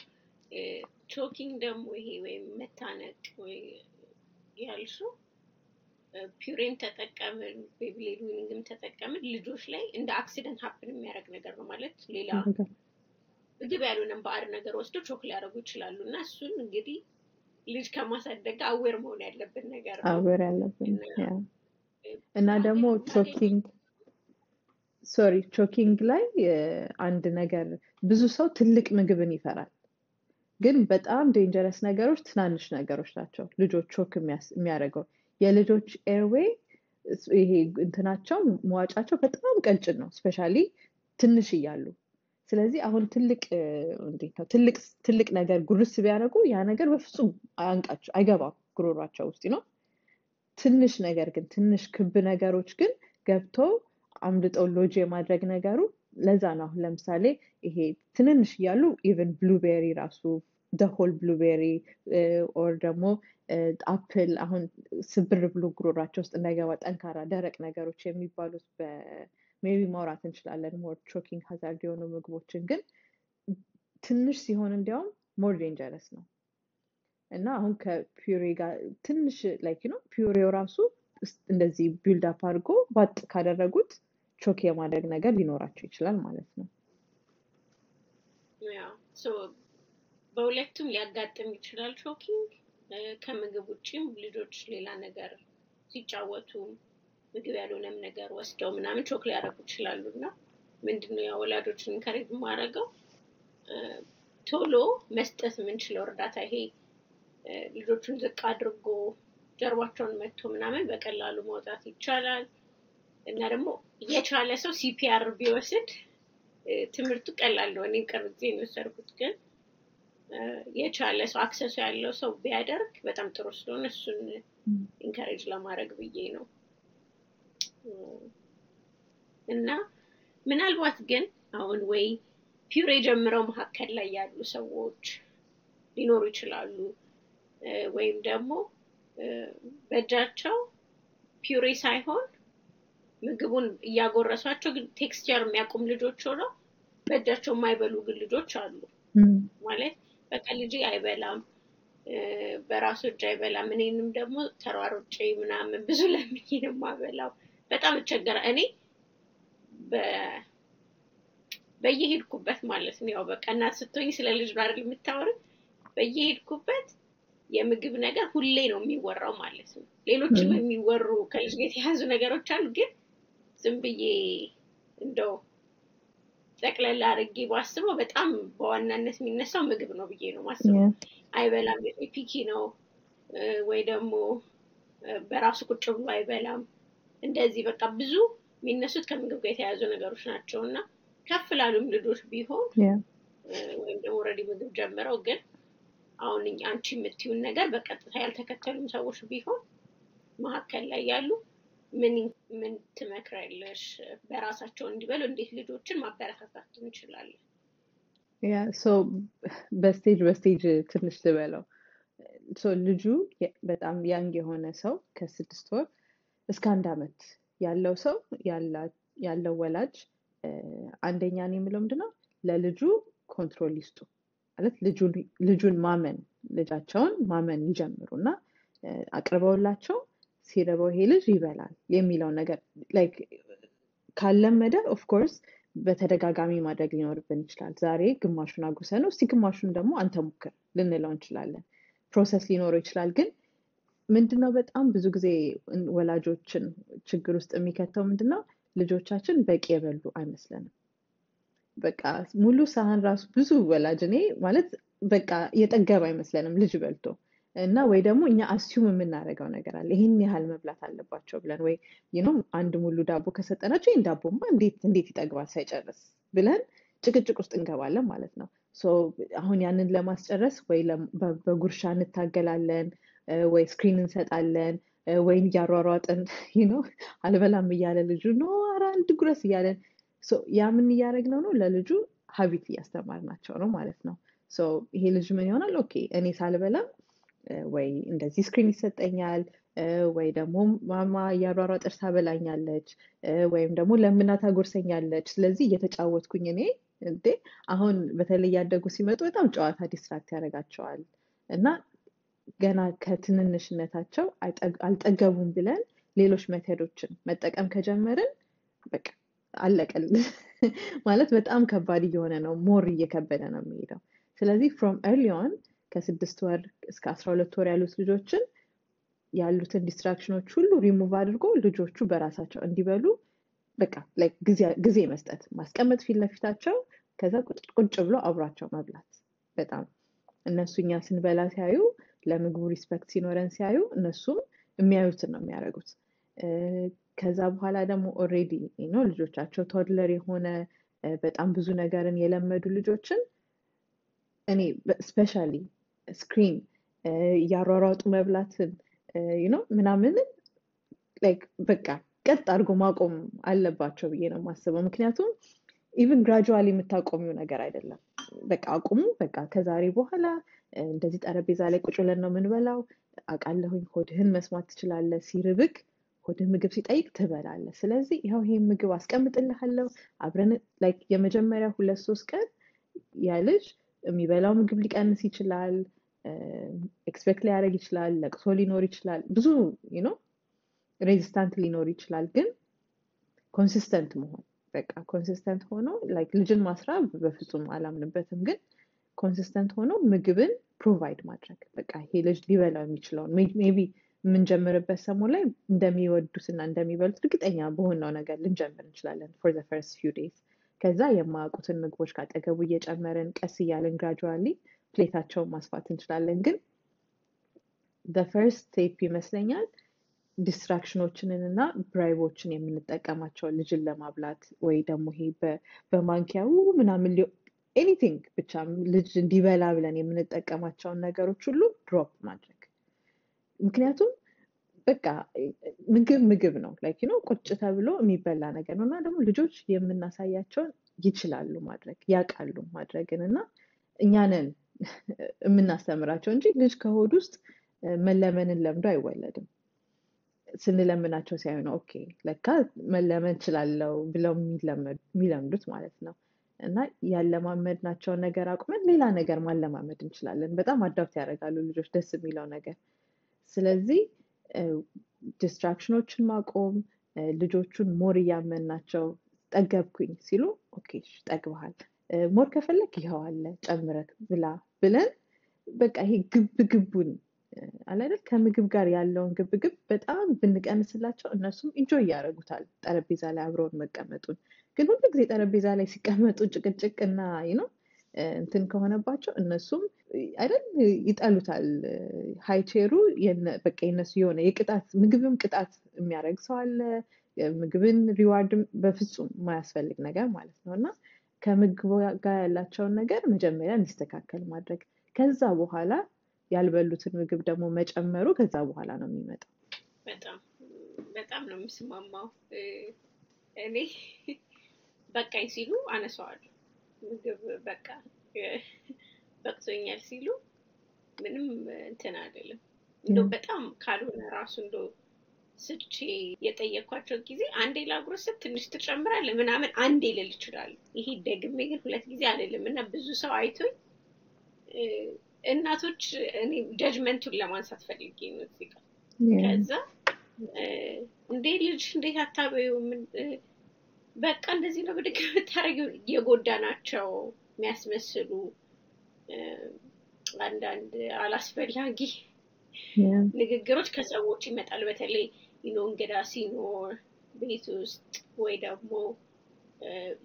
choking ደግሞ ይሄ ወይም መታነቅ ወይ ያልሽው puree ም ተጠቀምን baby led weaning ም ተጠቀምን ልጆች ላይ እንደ accident happen የሚያደርግ ነገር ነው ማለት ሌላ ምግብ ያልሆነም ባዕድ ነገር ወስደው choke ሊያደርጉ ይችላሉ እና እሱን እንግዲህ ልጅ ከማሳደግ aware መሆን ያለብን ነገር ነው aware ያለብን እና ያ እና ደግሞ choking sorry choking ላይ አንድ ነገር ብዙ ሰው ትልቅ ምግብን ይፈራል። ግን በጣም dangerous ነገሮች ትናንሽ ነገሮች ናቸው። ልጆች choke የሚያደርገው የልጆች airway ይሄ እንትናቸው መዋጫቸው በጣም ቀጭን ነው፣ especially ትንሽ እያሉ። ስለዚህ አሁን ትልቅ እንዴት ነው ትልቅ ትልቅ ነገር ጉርስ ቢያደርጉ ያ ነገር በፍጹም አያንቃቸው አይገባም ጉሮሯቸው ውስጥ ነው። ትንሽ ነገር ግን ትንሽ ክብ ነገሮች ግን ገብተው አምልጠው ሎጅ የማድረግ ነገሩ ለዛ ነው። አሁን ለምሳሌ ይሄ ትንንሽ እያሉ even blueberry ራሱ the whole blueberry or ደግሞ apple አሁን ስብር ብሎ ጉሮሯቸው ውስጥ እንዳይገባ ጠንካራ ደረቅ ነገሮች የሚባሉት maybe ማውራት እንችላለን more choking hazard የሆኑ ምግቦችን ግን ትንሽ ሲሆን እንዲያውም more dangerous ነው እና አሁን ከ puree ጋር ትንሽ like ነው puree ው ራሱ እንደዚህ build up አድርጎ ባጥ ካደረጉት choke የማድረግ ነገር ሊኖራቸው ይችላል ማለት ነው። በሁለቱም ሊያጋጥም ይችላል choking። ከምግብ ውጭም ልጆች ሌላ ነገር ሲጫወቱ ምግብ ያልሆነም ነገር ወስደው ምናምን choke ሊያደርጉ ይችላሉ። እና ምንድነው ያ ወላጆችን encourage የማደርገው? ቶሎ መስጠት የምንችለው እርዳታ ይሄ ልጆቹን ዝቅ አድርጎ ጀርባቸውን መቶ ምናምን በቀላሉ ማውጣት ይቻላል። እና ደግሞ የቻለ ሰው CPR ቢወስድ ትምህርቱ ቀላል ነው። እኔም ቅርብ ጊዜ የወሰድኩት ግን የቻለ ሰው access ኡ ያለው ሰው ቢያደርግ በጣም ጥሩ ስለሆነ እሱን encourage ለማድረግ ብዬ ነው እና ምናልባት ግን አሁን ወይ puree ጀምረው መካከል ላይ ያሉ ሰዎች ሊኖሩ ይችላሉ። ወይም ደግሞ በእጃቸው puree ሳይሆን ምግቡን እያጎረሷቸው ግን texture የሚያውቁም ልጆች ሆነው በእጃቸው የማይበሉ ግን ልጆች አሉ። ማለት በቃ ልጄ አይበላም፣ በራሱ እጅ አይበላም። እኔንም ደግሞ ተሯሩጬ ምናምን ብዙ ለምኜ ነው የማበላው። በጣም እቸገራ እኔ በየሄድኩበት ማለት ነው። ያው በቃ እናት ስትሆኝ ስለ ልጅ ነው አይደል የምታወሪ። በየሄድኩበት የምግብ ነገር ሁሌ ነው የሚወራው ማለት ነው። ሌሎችም የሚወሩ ከልጅ ጋር የተያዙ ነገሮች አሉ፣ ግን ዝም ብዬ እንደው ጠቅለላ አድርጌ ባስበው በጣም በዋናነት የሚነሳው ምግብ ነው ብዬ ነው ማስበው። አይበላም፣ ፒኪ ነው ወይ ደግሞ በራሱ ቁጭ ብሎ አይበላም። እንደዚህ በቃ ብዙ የሚነሱት ከምግብ ጋር የተያያዙ ነገሮች ናቸው እና ከፍ ላሉም ልጆች ቢሆን ወይም ደግሞ already ምግብ ጀምረው ግን አሁን አንቺ የምትዩን ነገር በቀጥታ ያልተከተሉም ሰዎች ቢሆን መካከል ላይ ያሉ ምን ምን ትመክሪያለሽ? በራሳቸው እንዲበሉ እንዴት ልጆችን ማበረታታት እንችላለን? ያ በ stage በ stage ትንሽ ልበለው። ልጁ በጣም young የሆነ ሰው ከስድስት ወር እስከ አንድ አመት ያለው ሰው ያለው ወላጅ አንደኛ ነው የምለው ምንድነው ለልጁ control ይስጡ ማለት ልጁን ማመን ልጃቸውን ማመን ይጀምሩ እና አቅርበውላቸው ሲርበው ይሄ ልጅ ይበላል የሚለው ነገር ካለመደ of course በተደጋጋሚ ማድረግ ሊኖርብን ይችላል። ዛሬ ግማሹን አጉርሰ ነው እስቲ ግማሹን ደግሞ አንተ ሞክር ልንለው እንችላለን። process ሊኖረው ይችላል። ግን ምንድነው በጣም ብዙ ጊዜ ወላጆችን ችግር ውስጥ የሚከተው ምንድነው ልጆቻችን በቂ የበሉ አይመስለንም። በቃ ሙሉ ሳህን ራሱ ብዙ ወላጅ እኔ ማለት በቃ የጠገብ አይመስለንም ልጅ በልቶ እና ወይ ደግሞ እኛ assume የምናደርገው ነገር አለ ይህን ያህል መብላት አለባቸው ብለን ወይ ነው አንድ ሙሉ ዳቦ ከሰጠናቸው ይህን ዳቦማ እንዴት እንዴት ይጠግባል ሳይጨርስ ብለን ጭቅጭቅ ውስጥ እንገባለን ማለት ነው። አሁን ያንን ለማስጨረስ ወይ በጉርሻ እንታገላለን ወይ screen እንሰጣለን ወይን እያሯሯጥን ነው አልበላም እያለ ልጁ no ኧረ ጉረስ እያለን ያ ምን እያደረግነው ነው ለልጁ habit እያስተማርናቸው ነው ማለት ነው። ይሄ ልጅ ምን ይሆናል okay እኔ ሳልበላም ወይ እንደዚህ screen ይሰጠኛል ወይ ደግሞ ማማ እያሯሯጠች ታበላኛለች ወይም ደግሞ ለምና ታጎርሰኛለች። ስለዚህ እየተጫወትኩኝ እኔ እንዴ አሁን በተለይ ያደጉ ሲመጡ በጣም ጨዋታ distract ያደርጋቸዋል እና ገና ከትንንሽነታቸው አልጠገቡም ብለን ሌሎች method ኦችን መጠቀም ከጀመርን በቃ አለቀል ማለት በጣም ከባድ እየሆነ ነው። more እየከበደ ነው የሚሄደው። ስለዚህ from early ከስድስት ወር እስከ አስራ ሁለት ወር ያሉት ልጆችን ያሉትን distraction ኦች ሁሉ ሪሙቭ አድርጎ ልጆቹ በራሳቸው እንዲበሉ በቃ ጊዜ መስጠት ማስቀመጥ ፊት ለፊታቸው ከዛ ቁጭ ብሎ አብሯቸው መብላት በጣም እነሱ እኛ ስንበላ ሲያዩ ለምግቡ respect ሲኖረን ሲያዩ እነሱም የሚያዩትን ነው የሚያደርጉት። ከዛ በኋላ ደግሞ already ነው ልጆቻቸው toddler የሆነ በጣም ብዙ ነገርን የለመዱ ልጆችን እኔ specially screen እያሯሯጡ መብላትን ነው ምናምንን በቃ ቀጥ አድርጎ ማቆም አለባቸው ብዬ ነው የማስበው። ምክንያቱም even gradually የምታቆሚው ነገር አይደለም። በቃ አቁሙ፣ በቃ ከዛሬ በኋላ እንደዚህ ጠረጴዛ ላይ ቁጭ ብለን ነው የምንበላው። አውቃለሁኝ ሆድህን መስማት ትችላለህ። ሲርብክ ሆድህ ምግብ ሲጠይቅ ትበላለህ። ስለዚህ ይኸው ይሄን ምግብ አስቀምጥልሃለሁ አብረን የመጀመሪያ ሁለት ሶስት ቀን ያ ልጅ የሚበላው ምግብ ሊቀንስ ይችላል፣ expect ሊያደርግ ይችላል፣ ለቅሶ ሊኖር ይችላል፣ ብዙ resistant ሊኖር ይችላል። ግን consistent መሆን በቃ consistent ሆኖ like ልጅን ማስራብ በፍጹም አላምንበትም። ግን consistent ሆኖ ምግብን provide ማድረግ በቃ ይሄ ልጅ ሊበላው የሚችለውን maybe የምንጀምርበት ሰሞን ላይ እንደሚወዱት እና እንደሚበሉት እርግጠኛ በሆነው ነገር ልንጀምር እንችላለን for the first few days። ከዛ የማያውቁትን ምግቦች ካጠገቡ እየጨመርን ቀስ እያለን gradually plate ኣቸውን ማስፋት እንችላለን። ግን first step ይመስለኛል distraction ኦችንን እና bribe ኦችን የምንጠቀማቸውን ልጅን ለማብላት ወይ ደግሞ ይሄ በማንኪያው ምናምን anything ብቻ ልጅ እንዲበላ ብለን የምንጠቀማቸውን ነገሮች ሁሉ drop ማድረግ ምክንያቱም በቃ ምግብ ምግብ ነው like ነው ቁጭ ተብሎ የሚበላ ነገር ነው እና ደግሞ ልጆች የምናሳያቸውን ይችላሉ ማድረግ ያውቃሉ ማድረግን እና እኛንን የምናስተምራቸው እንጂ ልጅ ከሆድ ውስጥ መለመንን ለምዶ አይወለድም። ስንለምናቸው ሳይሆን okay ለካ መለመን ችላለው ብለው የሚለምዱት ማለት ነው። እና ያለማመድናቸውን ነገር አቁመን ሌላ ነገር ማለማመድ እንችላለን። በጣም adapt ያደርጋሉ ልጆች ደስ የሚለው ነገር ስለዚህ distraction ኦችን ማቆም ልጆቹን more እያመናቸው ጠገብኩኝ ሲሉ okay ጠግበሃል፣ more ከፈለግክ ይኸው አለ ጨምረህ ብላ ብለን በቃ ይሄ ግብግቡን አላይደል ከምግብ ጋር ያለውን ግብግብ በጣም ብንቀንስላቸው እነሱም enjoy ያደርጉታል ጠረጴዛ ላይ አብረውን መቀመጡን። ግን ሁሉ ጊዜ ጠረጴዛ ላይ ሲቀመጡ ጭቅጭቅ እና ነው እንትን ከሆነባቸው እነሱም አይደል ይጠሉታል። ሃይቼሩ በቃ የነሱ የሆነ የቅጣት ምግብም ቅጣት የሚያደርግ ሰው አለ። ምግብን ሪዋርድም በፍጹም የማያስፈልግ ነገር ማለት ነው እና ከምግብ ጋር ያላቸውን ነገር መጀመሪያ እንዲስተካከል ማድረግ ከዛ በኋላ ያልበሉትን ምግብ ደግሞ መጨመሩ ከዛ በኋላ ነው የሚመጣው። በጣም በጣም ነው የምስማማው። እኔ በቃኝ ሲሉ አነሳዋለሁ። ምግብ በቃ በቅቶኛል ሲሉ ምንም እንትን አይደለም። እንደው በጣም ካልሆነ ራሱ እንደው ስቼ የጠየኳቸው ጊዜ አንዴ ላጉረስብ ትንሽ ትጨምራለህ ምናምን አንዴ ልል እችላለሁ። ይሄ ደግሜ ግን ሁለት ጊዜ አይደለም እና ብዙ ሰው አይቶኝ እናቶች እኔ ጀጅመንቱን ለማንሳት ፈልጌ ነው እዚህ ጋር። ከዛ እንዴ ልጅ እንዴት አታበዩ በቃ እንደዚህ ነው ብድግ የምታደርጊው የጎዳ ናቸው የሚያስመስሉ አንዳንድ አላስፈላጊ ንግግሮች ከሰዎች ይመጣል። በተለይ ይኖ እንግዳ ሲኖር ቤት ውስጥ ወይ ደግሞ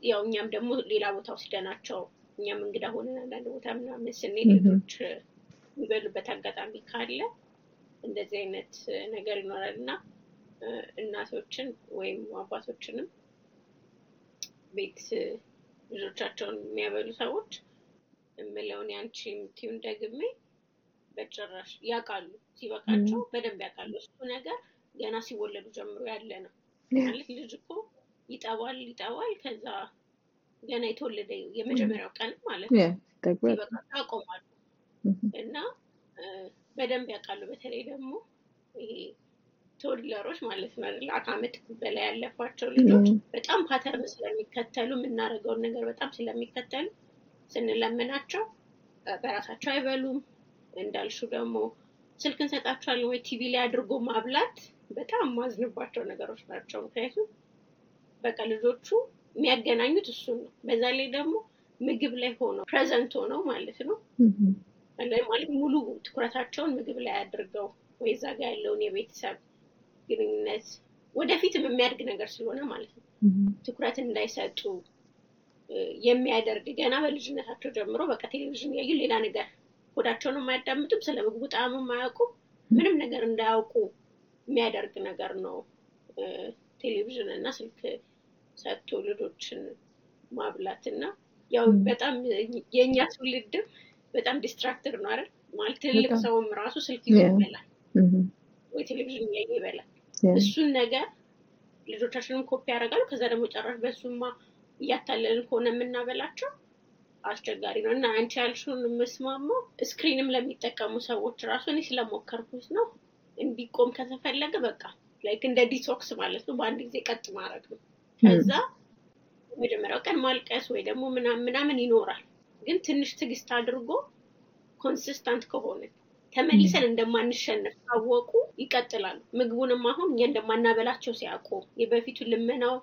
ያው እኛም ደግሞ ሌላ ቦታ ወስደናቸው እኛም እንግዳ ሆነን አንዳንድ ቦታ ምናምን ስንሄድ ልጆች የሚበሉበት አጋጣሚ ካለ እንደዚህ አይነት ነገር ይኖራል። እና እናቶችን ወይም አባቶችንም ቤት ልጆቻቸውን የሚያበሉ ሰዎች የምለውን ያንቺ የምትይውን ደግሜ በጭራሽ ያውቃሉ፣ ሲበቃቸው በደንብ ያውቃሉ። እሱ ነገር ገና ሲወለዱ ጀምሮ ያለ ነው። ማለት ልጅ እኮ ይጠባል ይጠባል። ከዛ ገና የተወለደ የመጀመሪያው ቀን ማለት ነው ያቆማሉ እና በደንብ ያውቃሉ። በተለይ ደግሞ ይሄ toddler ኦች ማለት ነው ከአመት በላይ ያለባቸው ልጆች በጣም pattern ስለሚከተሉ የምናደርገውን ነገር በጣም ስለሚከተሉ ስንለምናቸው በራሳቸው አይበሉም። እንዳልሽው ደግሞ ስልክ እንሰጣቸዋለን ወይ ቲቪ ላይ አድርጎ ማብላት በጣም ማዝንባቸው ነገሮች ናቸው። ምክንያቱም በቃ ልጆቹ የሚያገናኙት እሱን ነው። በዛ ላይ ደግሞ ምግብ ላይ ሆነው ፕሬዘንት ሆነው ማለት ነው። ማለት ሙሉ ትኩረታቸውን ምግብ ላይ አድርገው ወይ እዛ ጋ ያለውን የቤተሰብ ግንኙነት ወደፊትም የሚያድግ ነገር ስለሆነ ማለት ነው። ትኩረት እንዳይሰጡ የሚያደርግ ገና በልጅነታቸው ጀምሮ በቃ ቴሌቪዥን ያዩ ሌላ ነገር ሆዳቸውን የማያዳምጡም፣ ስለ ምግቡ ጣዕም የማያውቁም፣ ምንም ነገር እንዳያውቁ የሚያደርግ ነገር ነው። ቴሌቪዥን እና ስልክ ሰጥቶ ልጆችን ማብላት እና ያው በጣም የእኛ ትውልድም በጣም distracted ነው አይደል? ማለት ትልቅ ሰውም ራሱ ስልክ ይዞ ይበላል ወይ ቴሌቪዥን እያየ ይበላል። እሱን ነገር ልጆቻችንም ኮፒ ያደርጋሉ። ከዛ ደግሞ ጭራሽ በሱማ እያታለልን ከሆነ የምናበላቸው አስቸጋሪ ነው እና አንቺ ያልሽውን የምስማማው screen ም ለሚጠቀሙ ሰዎች ራሱ እኔ ስለሞከርኩት ነው። እንዲቆም ከተፈለገ በቃ like እንደ detox ማለት ነው። በአንድ ጊዜ ቀጥ ማድረግ ነው። ከዛ መጀመሪያው ቀን ማልቀስ ወይ ደግሞ ምናምን ምናምን ይኖራል። ግን ትንሽ ትዕግስት አድርጎ consistent ከሆነ ተመልሰን እንደማንሸነፍ ካወቁ ይቀጥላሉ። ምግቡንም አሁን እኛ እንደማናበላቸው ሲያውቁ የበፊቱ ልመናው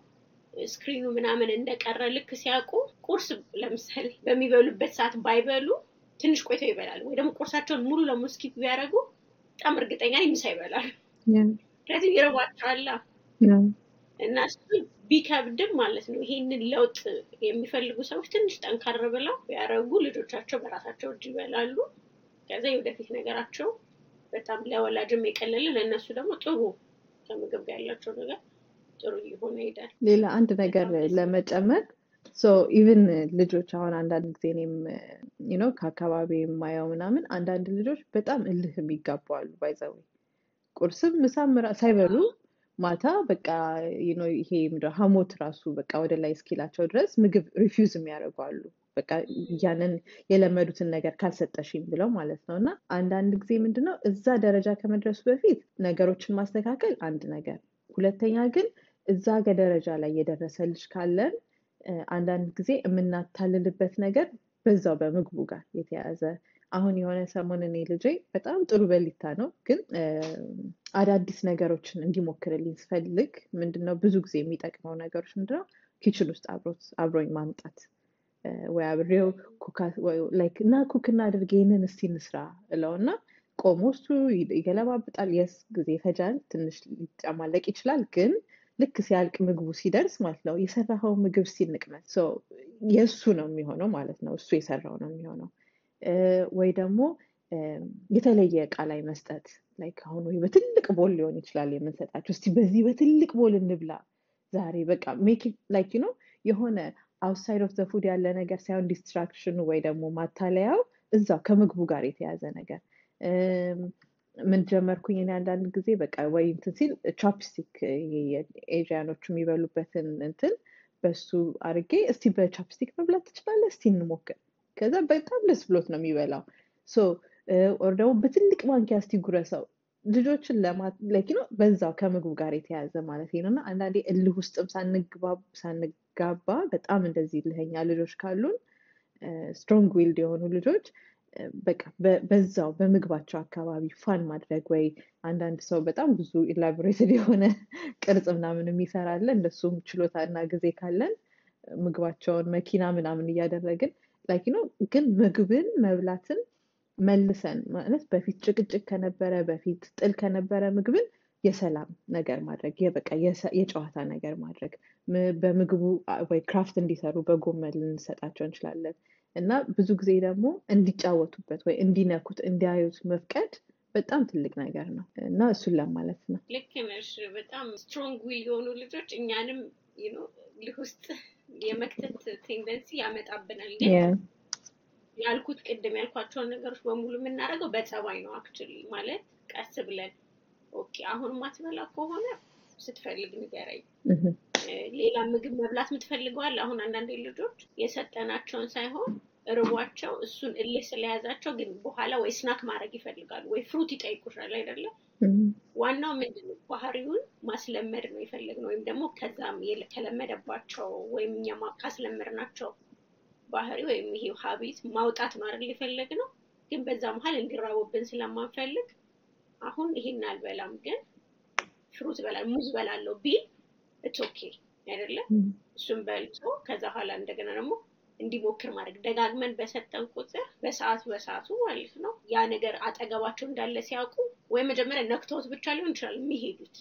screen ኡ ምናምን እንደቀረ ልክ ሲያውቁ ቁርስ ለምሳሌ በሚበሉበት ሰዓት ባይበሉ ትንሽ ቆይተው ይበላሉ። ወይ ደግሞ ቁርሳቸውን ሙሉ ለሙሉ skip ቢያደርጉ በጣም እርግጠኛ ነኝ ምሳ ይበላሉ። ምክንያቱም ይርባቸዋላ እና እሱ ቢከብድም ማለት ነው ይሄንን ለውጥ የሚፈልጉ ሰዎች ትንሽ ጠንከር ብለው ቢያደርጉ ልጆቻቸው በራሳቸው እጅ ይበላሉ። ከዛ የወደፊት ነገራቸው በጣም ለወላጅም የቀለለ ለእነሱ ደግሞ ጥሩ ከምግብ ጋር ያላቸው ነገር ጥሩ እየሆነ ይሄዳል። ሌላ አንድ ነገር ለመጨመር even ልጆች አሁን አንዳንድ ጊዜ እኔም ነው ከአካባቢ የማየው ምናምን አንዳንድ ልጆች በጣም እልህ የሚጋቡ አሉ። by the way ቁርስም ምሳም ሳይበሉ ማታ በቃ ይሄ ሀሞት ራሱ በቃ ወደ ላይ እስኪላቸው ድረስ ምግብ refuse የሚያደርጉ በቃ ያንን የለመዱትን ነገር ካልሰጠሽኝ ብለው ማለት ነው። እና አንዳንድ ጊዜ ምንድነው እዛ ደረጃ ከመድረሱ በፊት ነገሮችን ማስተካከል አንድ ነገር፣ ሁለተኛ ግን እዛ ደረጃ ላይ የደረሰ ልጅ ካለን አንዳንድ ጊዜ የምናታልልበት ነገር በዛው በምግቡ ጋር የተያያዘ አሁን የሆነ ሰሞን እኔ ልጄ በጣም ጥሩ በሊታ ነው፣ ግን አዳዲስ ነገሮችን እንዲሞክርልኝ ስፈልግ ምንድነው ብዙ ጊዜ የሚጠቅመው ነገሮች ምንድነው kitchen ውስጥ አብሮኝ ማምጣት ወይ አብሬው እና cook እናድርግ ይህንን እስቲ እንስራ እለው እና ቆሞ እሱ ይገለባብጣል። yes ጊዜ ይፈጃል፣ ትንሽ ሊጨማለቅ ይችላል። ግን ልክ ሲያልቅ ምግቡ ሲደርስ ማለት ነው የሰራኸው ምግብ ሲንቅመት የእሱ ነው የሚሆነው ማለት ነው። እሱ የሰራው ነው የሚሆነው። ወይ ደግሞ የተለየ እቃ ላይ መስጠት like አሁን ወይ በትልቅ bowl ሊሆን ይችላል የምንሰጣቸው። እስቲ በዚህ በትልቅ bowl እንብላ ዛሬ በቃ make like ነው የሆነ outside of the food ያለ ነገር ሳይሆን distraction ኡ ወይ ደግሞ ማታለያው እዛው ከምግቡ ጋር የተያያዘ ነገር ምን ጀመርኩኝ እኔ አንዳንድ ጊዜ በቃ ወይ እንትን ሲል chopstick Asian ኦቹ የሚበሉበትን እንትን በሱ አድርጌ እስቲ በ chopstick መብላት ትችላለህ፣ እስቲ እንሞክር። ከዛ በጣም ደስ ብሎት ነው የሚበላው። or ደግሞ በትልቅ ማንኪያ እስቲ ጉረሰው። ልጆችን ለማለት ነው በዛው ከምግቡ ጋር የተያያዘ ማለት ነው። እና አንዳንዴ እልህ ውስጥም ሳንጋባ በጣም እንደዚህ እልህኛ ልጆች ካሉን strong willed የሆኑ ልጆች በቃ በዛው በምግባቸው አካባቢ fun ማድረግ ወይ አንዳንድ ሰው በጣም ብዙ elaborated የሆነ ቅርጽ ምናምን የሚሰራለ እንደሱም ችሎታ እና ጊዜ ካለን ምግባቸውን መኪና ምናምን እያደረግን like ነው። ግን ምግብን መብላትን መልሰን ማለት በፊት ጭቅጭቅ ከነበረ በፊት ጥል ከነበረ ምግብን የሰላም ነገር ማድረግ በቃ የጨዋታ ነገር ማድረግ በምግቡ ወይ craft እንዲሰሩ በጎመን ልንሰጣቸው እንችላለን። እና ብዙ ጊዜ ደግሞ እንዲጫወቱበት ወይ እንዲነኩት እንዲያዩት መፍቀድ በጣም ትልቅ ነገር ነው እና እሱን ለማለት ነው። ልክ ነሽ። በጣም strong will የሆኑ ልጆች እኛንም እልህ ውስጥ የመክተት tendency ያመጣብናል። ግን ያልኩት ቅድም ያልኳቸውን ነገሮች በሙሉ የምናደርገው በጸባይ ነው። actually ማለት ቀስ ብለን okay፣ አሁን ማትበላ ከሆነ ስትፈልግ ንገረኝ። ሌላ ምግብ መብላት የምትፈልገዋል። አሁን አንዳንድ ልጆች የሰጠናቸውን ሳይሆን ርቧቸው እሱን እልህ ስለያዛቸው ግን በኋላ ወይ snack ማድረግ ይፈልጋሉ ወይ fruit ይጠይቁሻል አይደለም። ዋናው ምንድን ነው ባህሪውን ማስለመድ ነው የፈለግነው ወይም ደግሞ ከዛም ከለመደባቸው ወይም እኛ ካስለመድናቸው ባህሪ ወይም ይሄ habit ማውጣት ነው አይደል የፈለግነው። ግን በዛ መሀል እንዲራቡብን ስለማንፈልግ አሁን ይሄን አልበላም ግን fruit በላል ሙዝ በላለው ቢል it's okay አይደለም። እሱም በልቶ ከዛ በኋላ እንደገና ደግሞ እንዲሞክር ማድረግ ደጋግመን በሰጠን ቁጥር በሰዓቱ በሰዓቱ ማለት ነው ያ ነገር አጠገባቸው እንዳለ ሲያውቁ ወይ መጀመሪያ ነክተውት ብቻ ሊሆን ይችላል የሚሄዱት።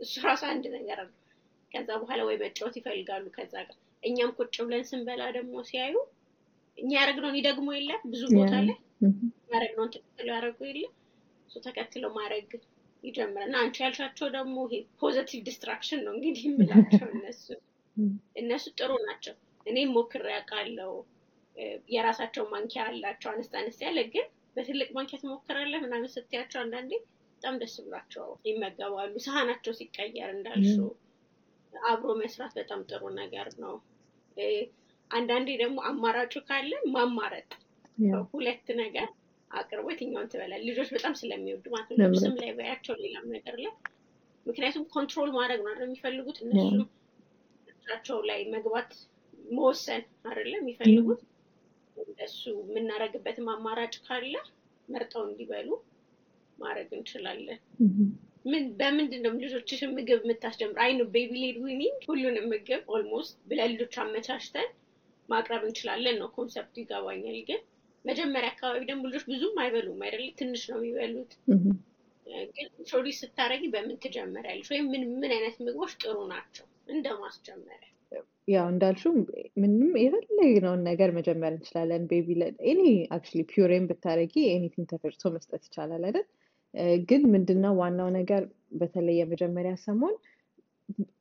እሱ ራሱ አንድ ነገር ነው። ከዛ በኋላ ወይ መጫወት ይፈልጋሉ ከዛ ጋር እኛም ቁጭ ብለን ስንበላ ደግሞ ሲያዩ እኛ ያደረግነውን ይደግሞ የለ ብዙ ቦታ ላይ ያደረግነውን ተከትለው ያደረጉ የለ እሱ ተከትለው ማድረግ ይጀምራል እና አንቺ ያልሻቸው ደግሞ ይሄ positive distraction ነው እንግዲህ የምላቸው እነሱ እነሱ ጥሩ ናቸው። እኔም ሞክሬ አውቃለሁ። የራሳቸው ማንኪያ አላቸው አነስ አነስ ያለ ግን በትልቅ ማንኪያ ትሞክራለህ ምናምን ስትያቸው አንዳንዴ በጣም ደስ ብሏቸው ይመገባሉ። ሰሃናቸው ሲቀየር እንዳልሽው አብሮ መስራት በጣም ጥሩ ነገር ነው። አንዳንዴ ደግሞ አማራጩ ካለ ማማረጥ ሁለት ነገር አቅርቦ የትኛውን ትበላል ልጆች በጣም ስለሚወዱ ማለት ነው። ልብስም ላይ በያቸው ሌላም ነገር ላይ ምክንያቱም control ማድረግ ነው የሚፈልጉት እነሱም ምርጫቸው ላይ መግባት መወሰን አይደለም የሚፈልጉት እሱ የምናደርግበትም አማራጭ ካለ መርጠው እንዲበሉ ማድረግ እንችላለን። ምን በምንድን ነው ልጆችሽን ምግብ የምታስጀምር? አይ ነው baby led weaning ሁሉንም ምግብ almost ለልጆች አመቻችተን ማቅረብ እንችላለን ነው concept ኡ ይገባኛል። ግን መጀመሪያ አካባቢ ደግሞ ልጆች ብዙም አይበሉም አይደለ? ትንሽ ነው የሚበሉት። ግን introduce ስታደርጊ በምን ትጀምሪያለሽ? ወይም ምን ምን አይነት ምግቦች ጥሩ ናቸው እንደ ማስጀመሪያ? ያው እንዳልሽው ምንም የፈለግነውን ነገር መጀመር እንችላለን። baby any actually puree ን ብታደርጊ anything ተፈጭቶ መስጠት ይቻላል አይደል? ግን ምንድነው ዋናው ነገር በተለይ የመጀመሪያ ሰሞን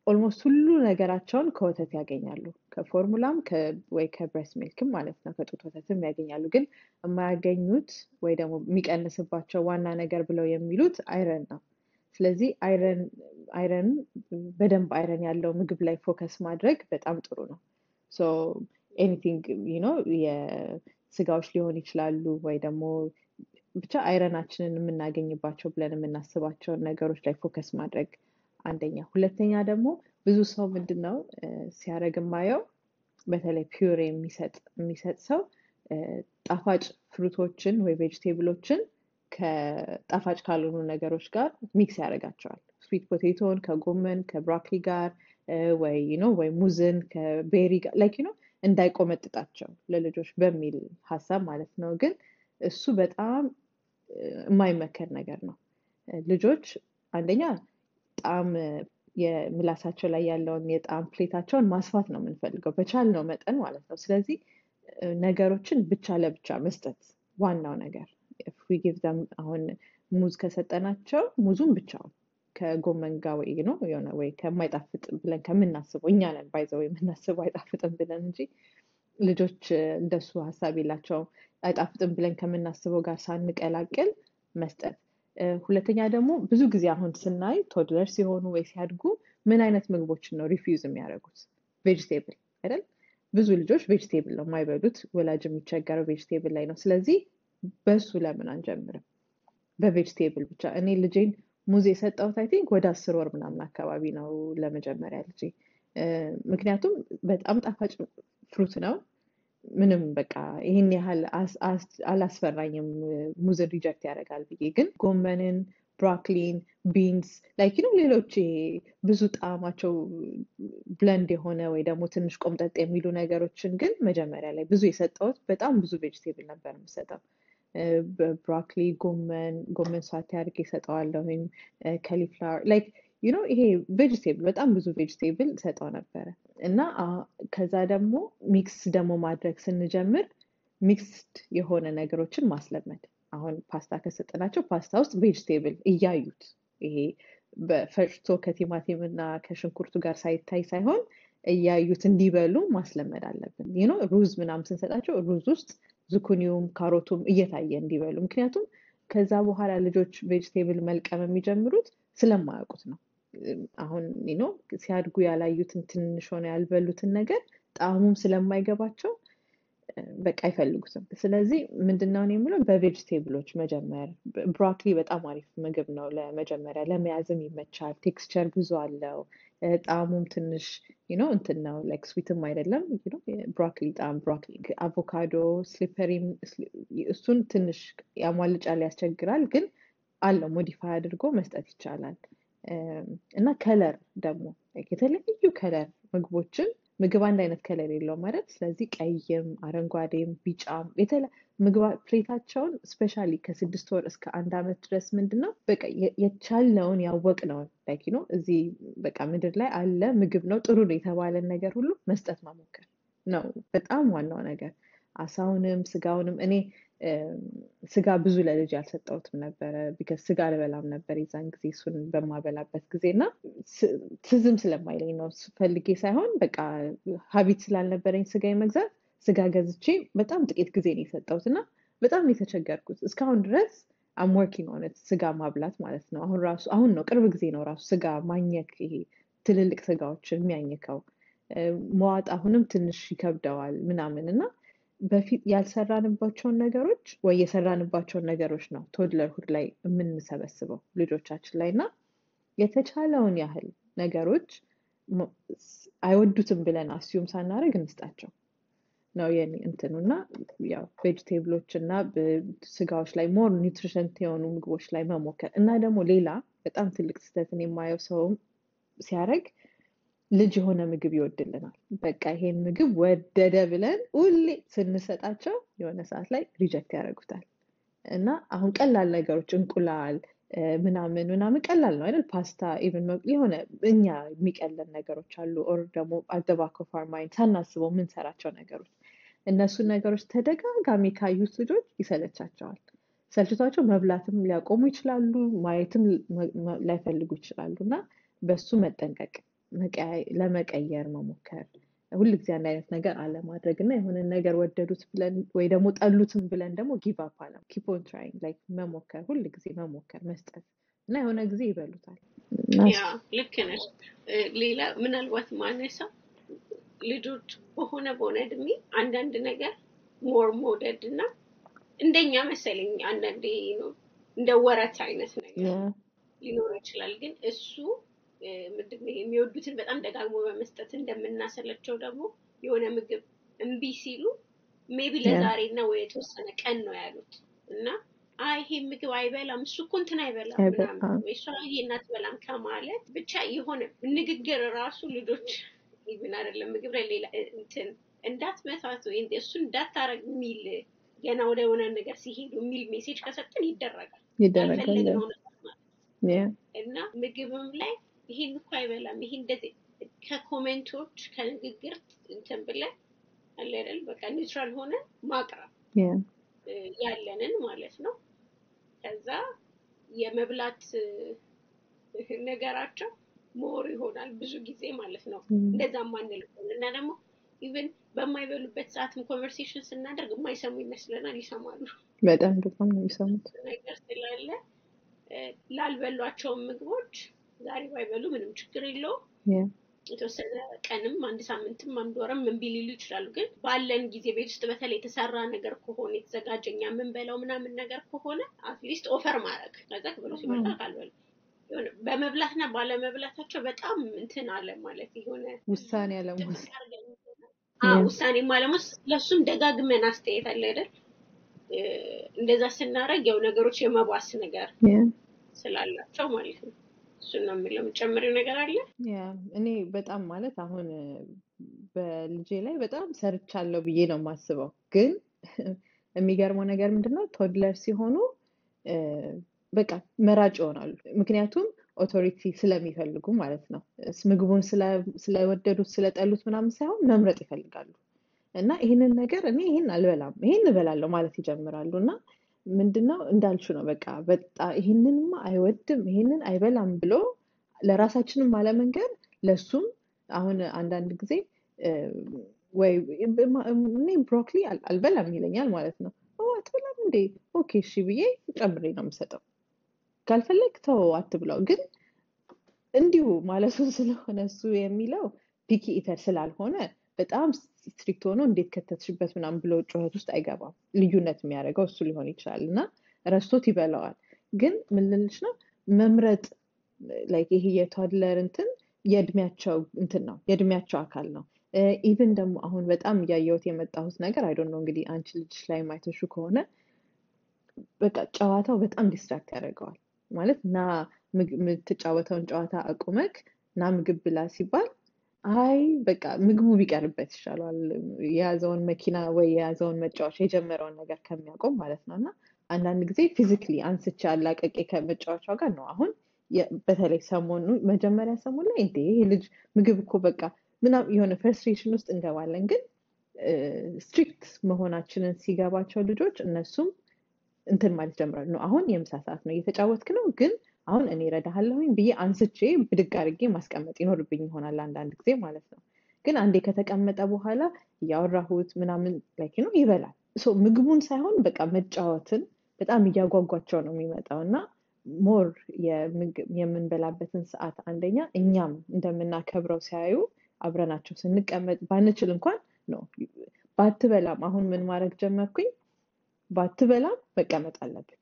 almost ሁሉ ነገራቸውን ከወተት ያገኛሉ። ከፎርሙላም ወይ ከ breast milk ም ማለት ነው ከጡት ወተትም ያገኛሉ። ግን የማያገኙት ወይ ደግሞ የሚቀንስባቸው ዋና ነገር ብለው የሚሉት iron ነው። ስለዚህ iron iron በደንብ iron ያለው ምግብ ላይ focus ማድረግ በጣም ጥሩ ነው። so anything you know የስጋዎች ሊሆን ይችላሉ ወይ ደግሞ ብቻ iron ኣችንን የምናገኝባቸው ብለን የምናስባቸውን ነገሮች ላይ focus ማድረግ አንደኛ። ሁለተኛ ደግሞ ብዙ ሰው ምንድን ነው ሲያደርግ የማየው በተለይ puree የሚሰጥ የሚሰጥ ሰው ጣፋጭ fruit ኦችን ወይ vegetable ኦችን ከጣፋጭ ካልሆኑ ነገሮች ጋር mix ያደርጋቸዋል። sweet potato ን ከጎመን ከብሮኮሊ ጋር ወይ ነው ወይ ሙዝን ከ berry ጋር like ነው እንዳይቆመጥጣቸው ለልጆች በሚል ሀሳብ ማለት ነው። ግን እሱ በጣም የማይመከር ነገር ነው። ልጆች አንደኛ ጣዕም የምላሳቸው ላይ ያለውን የጣዕም palate ኣቸውን ማስፋት ነው የምንፈልገው በቻልነው መጠን ማለት ነው። ስለዚህ ነገሮችን ብቻ ለብቻ መስጠት ዋናው ነገር with them አሁን ሙዝ ከሰጠናቸው ሙዙን ብቻውን ከጎመን ጋር ወይ ነው የሆነ ወይ ከማይጣፍጥ ብለን ከምናስበው እኛ ነን bias ው የምናስበው አይጣፍጥም ብለን እንጂ ልጆች እንደሱ ሀሳብ የላቸውም። አይጣፍጥም ብለን ከምናስበው ጋር ሳንቀላቅል መስጠት። ሁለተኛ ደግሞ ብዙ ጊዜ አሁን ስናይ toddler ሲሆኑ ወይ ሲያድጉ ምን አይነት ምግቦችን ነው refuse የሚያደርጉት? vegetable አይደል? ብዙ ልጆች vegetable ነው የማይበሉት። ወላጅ የሚቸገረው vegetable ላይ ነው። ስለዚህ በሱ ለምን አንጀምርም? በ vegetable ብቻ እኔ ልጄን ሙዝ የሰጠሁት I think ወደ አስር ወር ምናምን አካባቢ ነው ለመጀመሪያ ልጄ። ምክንያቱም በጣም ጣፋጭ fruit ነው። ምንም በቃ ይህን ያህል አላስፈራኝም ሙዝን reject ያደርጋል ብዬ ግን ጎመንን፣ ብሮኮሊን፣ beans like ነው ሌሎች ብዙ ጣዕማቸው bland የሆነ ወይ ደግሞ ትንሽ ቆምጠጥ የሚሉ ነገሮችን ግን መጀመሪያ ላይ ብዙ የሰጠሁት በጣም ብዙ vegetable ነበር የምሰጠው። ብሮኮሊ፣ ጎመን ጎመን sauté አድርጌ እሰጠዋለሁኝ። cauliflower like you know ይሄ vegetable በጣም ብዙ vegetable ሰጠው ነበረ። እና ከዛ ደግሞ mix ደግሞ ማድረግ ስንጀምር mixed የሆነ ነገሮችን ማስለመድ። አሁን ፓስታ ከሰጠናቸው ፓስታ ውስጥ vegetable እያዩት ይሄ በፈጭቶ ከቲማቲም እና ከሽንኩርቱ ጋር ሳይታይ ሳይሆን እያዩት እንዲበሉ ማስለመድ አለብን። ሩዝ ምናምን ስንሰጣቸው ሩዝ ውስጥ ዝኩኒውም ካሮቱም እየታየ እንዲበሉ። ምክንያቱም ከዛ በኋላ ልጆች vegetable መልቀም የሚጀምሩት ስለማያውቁት ነው። አሁን ነው ሲያድጉ ያላዩትን ትንሽ ሆነ ያልበሉትን ነገር ጣዕሙም ስለማይገባቸው በቃ አይፈልጉትም። ስለዚህ ምንድነው የምለው በ vegetable ኦች መጀመር። ብሮኮሊ በጣም አሪፍ ምግብ ነው ለመጀመሪያ፣ ለመያዝም ይመቻል። texture ብዙ አለው። ጣዕሙም ትንሽ ነው እንትን ነው like sweet ም አይደለም። ብሮኮሊ ጣዕም ብሮኮሊ፣ አቮካዶ slippery ም እሱን ትንሽ ያሟልጫል፣ ያስቸግራል። ግን አለው modify አድርጎ መስጠት ይቻላል። እና color ደግሞ የተለያዩ color ምግቦችን ምግብ አንድ አይነት color የለውም ማለት ስለዚህ ቀይም አረንጓዴም ቢጫም ምግብ palate ኣቸውን specially ከስድስት ወር እስከ አንድ ዓመት ድረስ ምንድን ነው በቃ የቻልነውን ያወቅነውን like ነው እዚህ በቃ ምድር ላይ አለ ምግብ ነው ጥሩ ነው የተባለን ነገር ሁሉ መስጠት መሞከር ነው በጣም ዋናው ነገር። አሳውንም ስጋውንም እኔ ስጋ ብዙ ለልጅ ያልሰጠሁትም ነበረ because ስጋ አልበላም ነበር የዛን ጊዜ እሱን በማልበላበት ጊዜ እና ትዝም ስለማይለኝ ነው ፈልጌ ሳይሆን በቃ habit ስላልነበረኝ ስጋ የመግዛት ስጋ ገዝቼ በጣም ጥቂት ጊዜ ነው የሰጠሁት እና በጣም የተቸገርኩት። እስካሁን ድረስ I'm working on it ስጋ ማብላት ማለት ነው። አሁን ራሱ አሁን ነው ቅርብ ጊዜ ነው ራሱ ስጋ ማኘክ ይሄ ትልልቅ ስጋዎችን የሚያኝከው። መዋጥ አሁንም ትንሽ ይከብደዋል ምናምን እና በፊት ያልሰራንባቸውን ነገሮች ወይ የሰራንባቸውን ነገሮች ነው toddlerhood ላይ የምንሰበስበው ልጆቻችን ላይ እና የተቻለውን ያህል ነገሮች አይወዱትም ብለን assume ሳናደርግ እንስጣቸው ነው የኔ እንትኑ እና ያው vegetable ኦች እና ስጋዎች ላይ more nutrient የሆኑ ምግቦች ላይ መሞከር እና ደግሞ ሌላ በጣም ትልቅ ስህተትን የማየው ሰውም ሲያደርግ ልጅ የሆነ ምግብ ይወድልናል። በቃ ይሄን ምግብ ወደደ ብለን ሁሌ ስንሰጣቸው የሆነ ሰዓት ላይ reject ያደርጉታል። እና አሁን ቀላል ነገሮች እንቁላል ምናምን ምናምን ቀላል ነው አይደል? ፓስታ even የሆነ እኛ የሚቀለን ነገሮች አሉ። or ደግሞ our mind ሳናስበው የምንሰራቸው ነገሮች እነሱን ነገሮች ተደጋጋሚ ካዩት ልጆች ይሰለቻቸዋል። ሰልችቷቸው መብላትም ሊያቆሙ ይችላሉ፣ ማየትም ላይፈልጉ ይችላሉ። እና በሱ መጠንቀቅ ለመቀየር መሞከር ሁል ጊዜ አንድ አይነት ነገር አለማድረግ እና የሆነ ነገር ወደዱት ብለን ወይ ደግሞ ጠሉትም ብለን ደግሞ give አለ keep trying like መሞከር ሁል ጊዜ መሞከር መስጠት እና የሆነ ጊዜ ይበሉታል። ልክ ነሽ። ሌላ ምናልባት ማነሳው ልጆች በሆነ በሆነ እድሜ አንዳንድ ነገር more መውደድ እና እንደኛ መሰለኝ አንዳንዴ ነው እንደ ወረት አይነት ነገር ሊኖር ይችላል። ግን እሱ ምንድን የሚወዱትን በጣም ደጋግሞ በመስጠት እንደምናሰለቸው ደግሞ የሆነ ምግብ እምቢ ሲሉ maybe ለዛሬ እና ወይ የተወሰነ ቀን ነው ያሉት እና አይ ይሄ ምግብ አይበላም እሱ እኮ እንትን አይበላም ምናምን እሷ ይሄን አትበላም ከማለት ብቻ የሆነ ንግግር ራሱ ልጆች even አይደለም ምግብ ላይ ሌላ እንትን እንዳትመታት ወይ እሱን እንዳታረግ የሚል ገና ወደ ሆነ ነገር ሲሄዱ የሚል message ከሰጠን ይደረጋል። ማለት እና ምግብም ላይ ይሄን እኮ አይበላም ይሄ እንደዚህ ከ comment ኦች ከንግግር እንትን ብለን አለ አይደል በቃ neutral ሆነ ማቅረብ ያለንን ማለት ነው። ከዛ የመብላት ነገራቸው more ይሆናል ብዙ ጊዜ ማለት ነው። እንደዛ ማንል እና ደግሞ even በማይበሉበት ሰዓትም conversation ስናደርግ የማይሰሙ ይመስለናል፣ ይሰማሉ። በጣም በጣም ነው የሚሰሙት ነገር ስላለ ላልበሏቸውም ምግቦች ዛሬ ባይበሉ ምንም ችግር የለውም። የተወሰነ ቀንም አንድ ሳምንትም አንድ ወርም እምቢ ሊሉ ይችላሉ። ግን ባለን ጊዜ ቤት ውስጥ በተለይ የተሰራ ነገር ከሆነ የተዘጋጀ እኛ የምንበላው ምናምን ነገር ከሆነ at least offer ማድረግ ከዛ ብሎ ሲመጣ ካልበሉ በመብላትና ባለመብላታቸው በጣም እንትን አለ ማለት የሆነ ውሳኔ አለመውሰድ ውሳኔ ማለሞስ ለሱም ደጋግመን አስተያየት አለ አይደል? እንደዛ ስናደርግ ያው ነገሮች የመባስ ነገር ስላላቸው ማለት ነው። እሱን ነው የምለው። የምትጨምሪው ነገር አለ? እኔ በጣም ማለት አሁን በልጄ ላይ በጣም ሰርቻለሁ ብዬ ነው የማስበው። ግን የሚገርመው ነገር ምንድነው toddler ሲሆኑ በቃ መራጭ ይሆናሉ። ምክንያቱም authority ስለሚፈልጉ ማለት ነው። ምግቡን ስለወደዱት ስለጠሉት ምናምን ሳይሆን መምረጥ ይፈልጋሉ። እና ይህንን ነገር እኔ ይህን አልበላም ይህን እበላለሁ ማለት ይጀምራሉ። እና ምንድነው እንዳልሽው ነው በቃ በጣ ይህንንማ አይወድም ይህንን አይበላም ብሎ ለራሳችንም አለመንገር ለሱም አሁን አንዳንድ ጊዜ ወይ እኔ ብሮኮሊ አልበላም ይለኛል ማለት ነው። አትበላም እንዴ? okay እሺ ብዬ ጨምሬ ነው የምሰጠው። ካልፈለግክ ተው አትብላው። ግን እንዲሁ ማለቱን ስለሆነ እሱ የሚለው picky eater ስላልሆነ በጣም strict ሆኖ እንዴት ከተትሽበት ምናምን ብሎ ጩኸት ውስጥ አይገባም። ልዩነት የሚያደርገው እሱ ሊሆን ይችላል እና ረስቶት ይበላዋል። ግን ምን ነው መምረጥ like ይሄ የ toddler እንትን የእድሜያቸው እንትን ነው የእድሜያቸው አካል ነው። even ደግሞ አሁን በጣም እያየሁት የመጣሁት ነገር I don't know እንግዲህ አንቺ ልጅሽ ላይ አይተሽው ከሆነ በቃ ጨዋታው በጣም distract ያደርገዋል። ማለት እና የምትጫወተውን ጨዋታ አቁመክ እና ምግብ ብላ ሲባል አይ በቃ ምግቡ ቢቀርበት ይሻለዋል የያዘውን መኪና ወይ የያዘውን መጫወቻ የጀመረውን ነገር ከሚያቆም ማለት ነው። እና አንዳንድ ጊዜ physically አንስቼ አላቀቄ ከመጫወቻው ጋር ነው አሁን በተለይ ሰሞኑ መጀመሪያ ሰሞን ላይ እንዴ ይሄ ልጅ ምግብ እኮ በቃ ምናምን የሆነ frustration ውስጥ እንገባለን። ግን strict መሆናችንን ሲገባቸው ልጆች እነሱም እንትን ማለት ጀምራሉ ነው አሁን የምሳ ሰዓት ነው እየተጫወትክ ነው ግን አሁን እኔ እረዳሃለሁኝ ብዬ አንስቼ ብድግ አድርጌ ማስቀመጥ ይኖርብኝ ይሆናል አንዳንድ ጊዜ ማለት ነው። ግን አንዴ ከተቀመጠ በኋላ እያወራሁት ምናምን like ነው ይበላል። ምግቡን ሳይሆን በቃ መጫወትን በጣም እያጓጓቸው ነው የሚመጣው እና more የምንበላበትን ሰዓት አንደኛ እኛም እንደምናከብረው ሲያዩ አብረናቸው ስንቀመጥ ባንችል እንኳን ነው ባትበላም አሁን ምን ማድረግ ጀመርኩኝ ባትበላም መቀመጥ አለብክ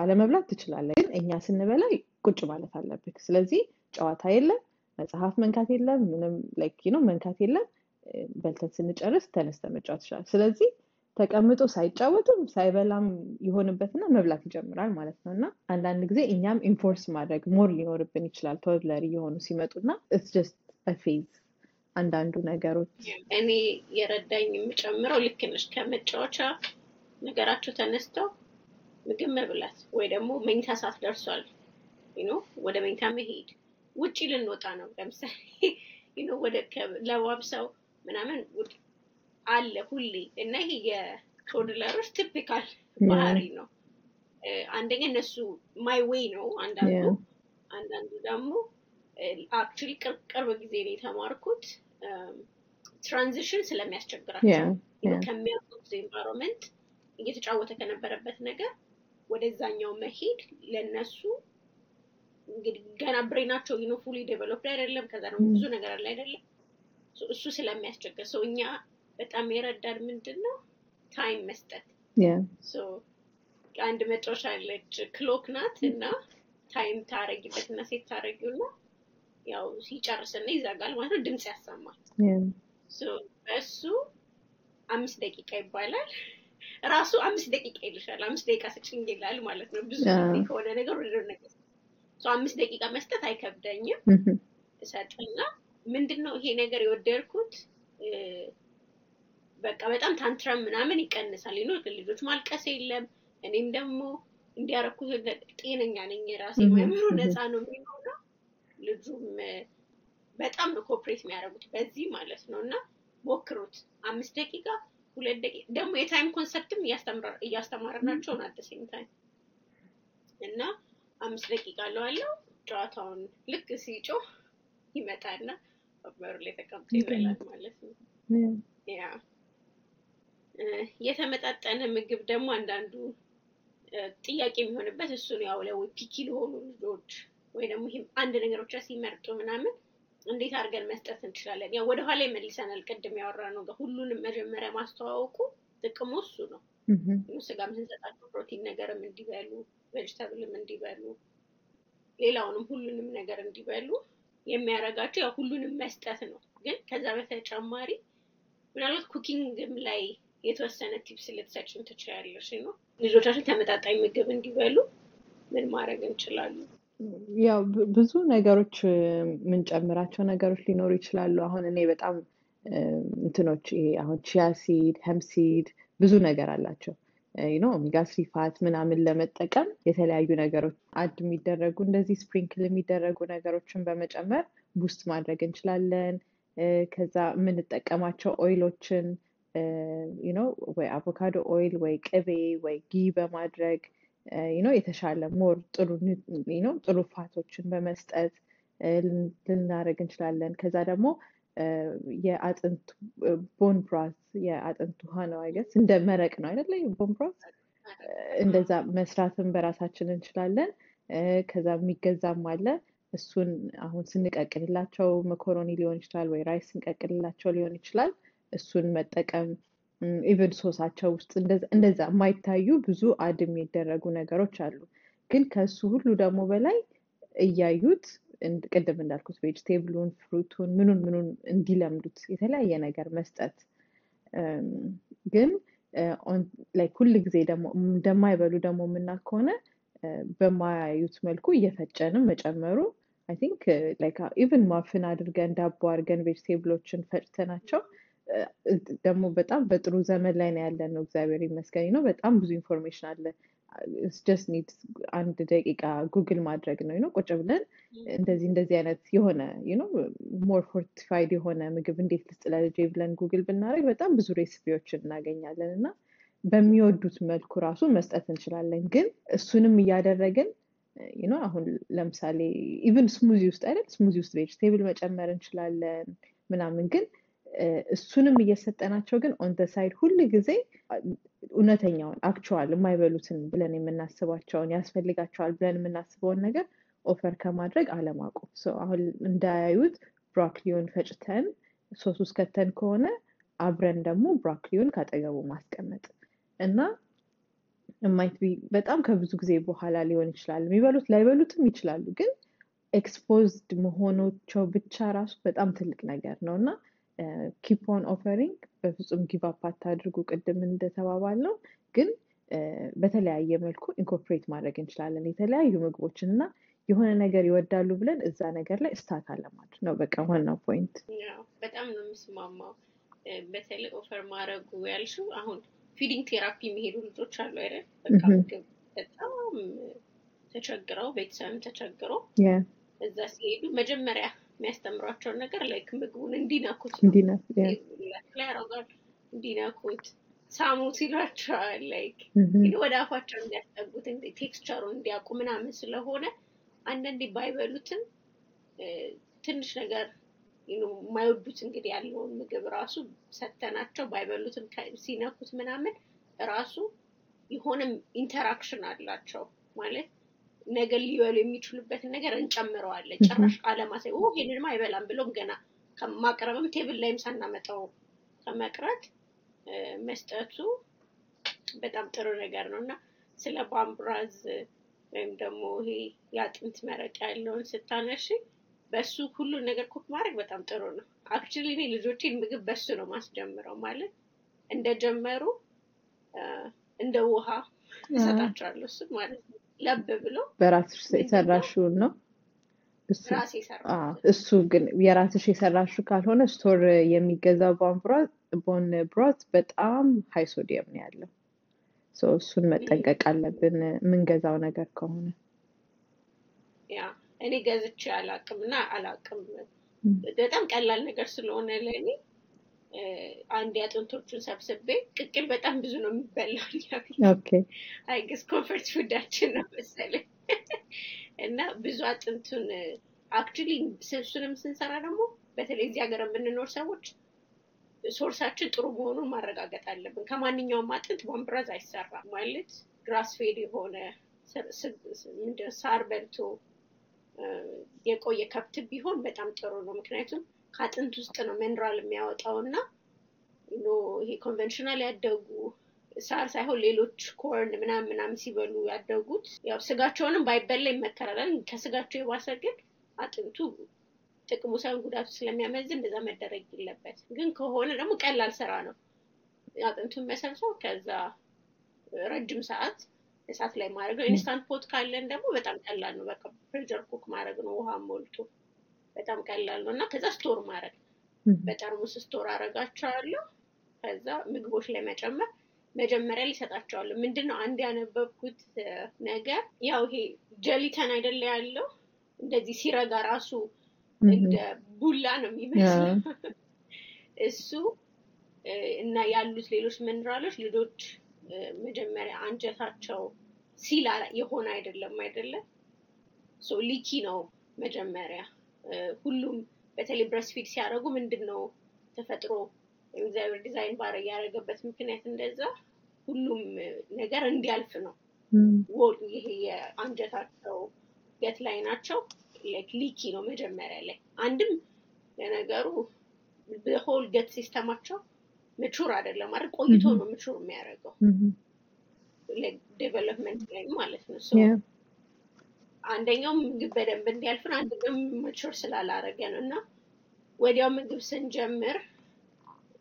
አለመብላት ትችላለህ ግን እኛ ስንበላ ቁጭ ማለት አለብህ። ስለዚህ ጨዋታ የለም፣ መጽሐፍ መንካት የለም፣ ምንም like ነው መንካት የለም። በልተን ስንጨርስ ተነስተን መጫወት ይችላል። ስለዚህ ተቀምጦ ሳይጫወቱም ሳይበላም ይሆንበትና መብላት ይጀምራል ማለት ነው። እና አንዳንድ ጊዜ እኛም enforce ማድረግ more ሊኖርብን ይችላል toddler እየሆኑ ሲመጡና it's phase አንዳንዱ ነገሮች እኔ የረዳኝ የምጨምረው ልክ ከመጫወቻ ነገራቸው ተነስተው ምግብ መብላት ወይ ደግሞ መኝታ ሰዓት ደርሷል። no ወደ መኝታ መሄድ። ውጪ ልንወጣ ነው። ለምሳሌ no ወደ ለባብሰው ምናምን አለ ሁሌ እና ይሄ የ toddler ኦች typical ባህሪ ነው። አንደኛ እነሱ my way ነው አንዳንዱ አንዳንዱ ደግሞ actually ቅርብ ጊዜ ነው የተማርኩት። transition ስለሚያስቸግራቸው ከሚያውቁት environment እየተጫወተ ከነበረበት ነገር ወደዛኛው መሄድ ለነሱ እንግዲህ ገና brain ኣቸው you know fully developed አይደለም። ከዛ ደግሞ ብዙ ነገር አለ አይደለም። እሱ ስለሚያስቸግር ሰው እኛ በጣም የረዳን ምንድን ነው time መስጠት። አንድ መጫወቻ አለች clock ናት እና ታይም ታረጊበት እና ሴት ታረጊው እና ያው ሲጨርስና ይዘጋል ማለት ነው። ድምፅ ያሰማል። በእሱ አምስት ደቂቃ ይባላል። ራሱ አምስት ደቂቃ ይልሻል። አምስት ደቂቃ ስጭኝ ይላል ማለት ነው። ብዙ ጊዜ ከሆነ ነገር ወደ ነገር አምስት ደቂቃ መስጠት አይከብደኝም። እሰጥና ምንድን ነው ይሄ ነገር የወደድኩት በቃ በጣም ታንትረም ምናምን ይቀንሳል። ይኖ ልጆች ማልቀስ የለም። እኔም ደግሞ እንዲያረኩት ጤነኛ ነኝ። የራሴ አይምሮ ነፃ ነው የሚሆነው። ልጁም በጣም ነው cooperate የሚያደርጉት በዚህ ማለት ነው። እና ሞክሩት። አምስት ደቂቃ ሁለት ደቂቃ ደግሞ የ time concept ም እያስተማርናቸው ነው አደሴም time እና አምስት ደቂቃ ለዋለው ጨዋታውን ልክ ሲጮህ ይመጣና ወንበሩ ላይ ተቀምጦ ይበላል ማለት ነው። Yeah። የተመጣጠነ ምግብ ደግሞ አንዳንዱ ጥያቄ የሚሆንበት እሱን ያው ለወይ picky ለሆኑ ልጆች ወይ ደግሞ አንድ ነገር ብቻ ሲመርጡ ምናምን እንዴት አድርገን መስጠት እንችላለን? ያው ወደኋላ ይመልሰናል። ቅድም ያወራነው ሁሉንም መጀመሪያ ማስተዋወቁ ጥቅሙ እሱ ነው። ስጋም ስንሰጣቸው ፕሮቲን ነገርም እንዲበሉ፣ vegetable ም እንዲበሉ፣ ሌላውንም ሁሉንም ነገር እንዲበሉ የሚያደርጋቸው ያው ሁሉንም መስጠት ነው። ግን ከዛ በተጨማሪ ምናልባት cooking ም ላይ የተወሰነ tips ልትሰጭን ትችላለሽ ነው። ልጆቻችን ተመጣጣኝ ምግብ እንዲበሉ ምን ማድረግ እንችላለን? ያው ብዙ ነገሮች የምንጨምራቸው ነገሮች ሊኖሩ ይችላሉ። አሁን እኔ በጣም እንትኖች ይሄ አሁን chia seed፣ hemp seed ብዙ ነገር አላቸው ነው omega three ምናምን ለመጠቀም የተለያዩ ነገሮች add የሚደረጉ እንደዚህ sprinkle የሚደረጉ ነገሮችን በመጨመር boost ማድረግ እንችላለን። ከዛ የምንጠቀማቸው oil ኦችን ነው ወይ avocado oil ወይ ቅቤ ወይ ghee በማድረግ ነው የተሻለ more ጥሩ ነው ጥሩ fat ኦችን በመስጠት ልናደርግ እንችላለን። ከዛ ደግሞ የአጥንት bone broth የአጥንት ውሃ ነው I guess እንደ መረቅ ነው አይደለ? bone broth እንደዛ መስራትን በራሳችን እንችላለን። ከዛ የሚገዛም አለ። እሱን አሁን ስንቀቅልላቸው መኮሮኒ ሊሆን ይችላል ወይ rice ስንቀቅልላቸው ሊሆን ይችላል። እሱን መጠቀም even sauce ኣቸው ውስጥ እንደዛ የማይታዩ ብዙ add የሚደረጉ ነገሮች አሉ። ግን ከሱ ሁሉ ደግሞ በላይ እያዩት ቅድም እንዳልኩት vegetable ኡን፣ fruit ኡን፣ ምኑን ምኑን እንዲለምዱት የተለያየ ነገር መስጠት ግን like ሁል ጊዜ ደግሞ እንደማይበሉ ደግሞ የምናውቅ ከሆነ በማያዩት መልኩ እየፈጨንም መጨመሩ I think even muffin አድርገን ዳቦ አድርገን vegetable ኦችን ፈጭተናቸው ደግሞ በጣም በጥሩ ዘመን ላይ ነው ያለን ነው። እግዚአብሔር ይመስገን ነው። በጣም ብዙ information አለ። just need አንድ ደቂቃ ጉግል ማድረግ ነው ነው ቁጭ ብለን እንደዚህ እንደዚህ አይነት የሆነ ነው more fortified የሆነ ምግብ እንዴት ልስጥ ለልጄ ብለን ጉግል ብናደርግ በጣም ብዙ recipe ዎችን እናገኛለን እና በሚወዱት መልኩ ራሱ መስጠት እንችላለን። ግን እሱንም እያደረግን ነው አሁን ለምሳሌ even smoothie ውስጥ አይደል smoothie ውስጥ vegetable መጨመር እንችላለን ምናምን ግን እሱንም እየሰጠናቸው ግን on side ሁል ጊዜ እውነተኛውን actual የማይበሉትን ብለን የምናስባቸውን ያስፈልጋቸዋል ብለን የምናስበውን ነገር offer ከማድረግ አለማቆም። አሁን እንዳያዩት ብሮኮሊውን ፈጭተን ሶስ ውስጥ ከተን ከሆነ አብረን ደግሞ ብሮኮሊውን ካጠገቡ ማስቀመጥ እና might be በጣም ከብዙ ጊዜ በኋላ ሊሆን ይችላል። የሚበሉት ላይበሉትም ይችላሉ፣ ግን exposed መሆናቸው ብቻ ራሱ በጣም ትልቅ ነገር ነው እና keep on offering በፍጹም give up አታድርጉ። ቅድም እንደተባባልነው ግን በተለያየ መልኩ incorporate ማድረግ እንችላለን የተለያዩ ምግቦችን እና የሆነ ነገር ይወዳሉ ብለን እዛ ነገር ላይ stuck አለማድረግ ነው በቃ ዋናው point። በጣም ነው የምስማማው። በተለይ offer ማድረጉ ያልሽው አሁን feeding therapy የሚሄዱ ልጆች አሉ አይደል? በቃ ምግብ በጣም ተቸግረው ቤተሰብም ተቸግረው እዛ ሲሄዱ መጀመሪያ የሚያስተምሯቸውን ነገር like ምግቡን እንዲነኩት ላይ እንዲነኩት ሳሙት ይሏቸዋል። like ወደ አፋቸው እንዲያስጠጉት texture ኡን እንዲያውቁ ምናምን ስለሆነ አንዳንዴ ባይበሉትም ትንሽ ነገር የማይወዱት እንግዲህ ያለውን ምግብ ራሱ ሰተናቸው ባይበሉትም ሲነኩት ምናምን ራሱ የሆነም interaction አላቸው ማለት ነገር ሊበሉ የሚችሉበትን ነገር እንጨምረዋለን። ጭራሽ አለማሳይ ይሄንንማ አይበላም ብሎም ገና ከማቅረብም table ላይም ሳናመጣው ከመቅረት መስጠቱ በጣም ጥሩ ነገር ነው እና ስለ bone broth ወይም ደግሞ ይሄ የአጥንት መረቅ ያለውን ስታነሺ በሱ ሁሉን ነገር cook ማድረግ በጣም ጥሩ ነው። actually እኔ ልጆቼን ምግብ በሱ ነው ማስጀምረው። ማለት እንደጀመሩ እንደ ውሃ እሰጣቸዋለሁ። እሱ ማለት ነው ለብ ብሎ በራስሽ የሰራሽውን ነው? እሱ ግን የራስሽ የሰራሽው ካልሆነ store የሚገዛው bone broth በጣም high sodium ነው ያለው። እሱን መጠንቀቅ አለብን። የምንገዛው ነገር ከሆነ። yeah እኔ ገዝቼ አላቅም እና አላቅም። በጣም ቀላል ነገር ስለሆነ ለእኔ አንድ የአጥንቶቹን ሰብስቤ ቅቅል በጣም ብዙ ነው የሚበላው I guess comfort food ኣችን ነው መሰለኝ እና ብዙ አጥንቱን actually ስብሱንም ስንሰራ ደግሞ በተለይ እዚህ ሀገር የምንኖር ሰዎች source ኣችን ጥሩ መሆኑን ማረጋገጥ አለብን። ከማንኛውም አጥንት bone broth አይሰራም ማለት grass fed የሆነ ምንድን ሳር በልቶ የቆየ ከብት ቢሆን በጣም ጥሩ ነው። ምክንያቱም ከአጥንት ውስጥ ነው ሚነራል የሚያወጣው እና ይሄ conventional ያደጉ ሳር ሳይሆን ሌሎች corn ምናምን ምናምን ሲበሉ ያደጉት ያው ስጋቸውንም ባይበላ ይመከራል። ከስጋቸው የባሰ ግን አጥንቱ ጥቅሙ ሳይሆን ጉዳቱ ስለሚያመዝን እንደዛ መደረግ የለበት። ግን ከሆነ ደግሞ ቀላል ስራ ነው። አጥንቱን መሰብሰብ ከዛ ረጅም ሰዓት እሳት ላይ ማድረግ ነው። Instant Pot ካለን ደግሞ በጣም ቀላል ነው። በቃ pressure cook ማድረግ ነው። ውሃ ሞልቶ በጣም ቀላል ነው። እና ከዛ store ማድረግ በጠርሙስ store አረጋቸዋለሁ። ከዛ ምግቦች ላይ መጨመር መጀመሪያ ሊሰጣቸዋለሁ። ምንድን ነው አንድ ያነበብኩት ነገር ያው ይሄ gelatin አይደለ ያለው? እንደዚህ ሲረጋ ራሱ እንደ ቡላ ነው የሚመስለው። እሱ እና ያሉት ሌሎች ምንራሎች ልጆች መጀመሪያ አንጀታቸው seal የሆነ አይደለም አይደለም so leaky ነው መጀመሪያ ሁሉም በተለይ breastfeed ሲያደርጉ ምንድን ነው ተፈጥሮ እግዚአብሔር ዲዛይን ባረ ያደረገበት ምክንያት እንደዛ ሁሉም ነገር እንዲያልፍ ነው። ይሄ የአንጀታቸው gut ላይ ናቸው። leaky ነው መጀመሪያ ላይ። አንድም ለነገሩ በ whole gut system ኣቸው mature አይደለም አይደል? ቆይቶ ነው mature የሚያደርገው። development ላይ ማለት ነው አንደኛው ምግብ በደንብ እንዲያልፍን አንደኛው mature ስላላረገ ነው። እና ወዲያው ምግብ ስንጀምር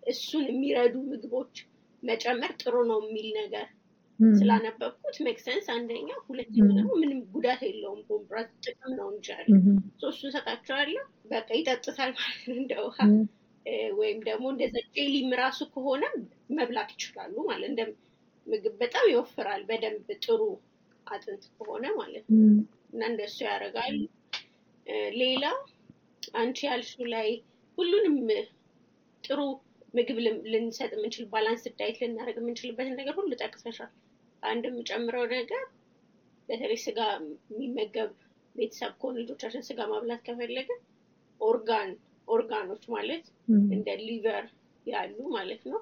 እሱን የሚረዱ ምግቦች መጨመር ጥሩ ነው የሚል ነገር ስላነበብኩት makes sense አንደኛ ሁለተኛ ደግሞ ምንም ጉዳት የለውም bone broth ጥቅም ነው እንጂ አለ። እሱን ሰጣቸዋለሁ በቃ ይጠጡታል ማለት ነው እንደ ውሃ። ወይም ደግሞ እንደዛ jelly ም ራሱ ከሆነ መብላት ይችላሉ ማለት እንደ ምግብ በጣም ይወፍራል በደንብ ጥሩ አጥንት ከሆነ ማለት ነው እና እንደሱ ያደርጋል። ሌላ አንቺ ያልሹ ላይ ሁሉንም ጥሩ ምግብ ልንሰጥ የምንችል balance diet ልናደርግ የምንችልበትን ነገር ሁሉ ጠቅሰሻል። አንድ የምጨምረው ነገር በተለይ ስጋ የሚመገብ ቤተሰብ ከሆነ ልጆቻችን ስጋ ማብላት ከፈለገ organ organ ኦች ማለት እንደ liver ያሉ ማለት ነው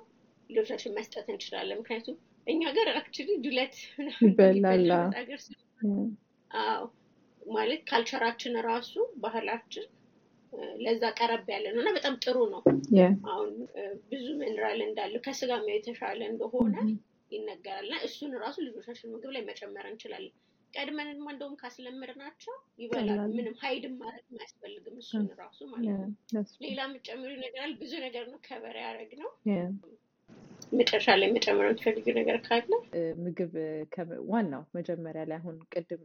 ልጆቻችን መስጠት እንችላለን። ምክንያቱም እኛ ሀገር actually ዱለት አዎ ማለት ካልቸራችን ራሱ ባህላችን ለዛ ቀረብ ያለ ነው እና በጣም ጥሩ ነው አሁን ብዙ ሚነራል እንዳለው ከስጋ የተሻለ እንደሆነ ይነገራል እና እሱን ራሱ ልጆቻችን ምግብ ላይ መጨመር እንችላለን። ቀድመንማ እንደውም ካስለመድናቸው ይበላሉ። ምንም ሀይድም ማለት አያስፈልግም። እሱን ራሱ ማለት ነው።. ሌላ የምትጨምሪው ነገር አለ? ብዙ ነገር ነው ከበር ያደረግ ነው።. መጨረሻ ላይ መጨመር የምትፈልጊው ነገር ካለ ምግብ ዋናው መጀመሪያ ላይ አሁን ቅድም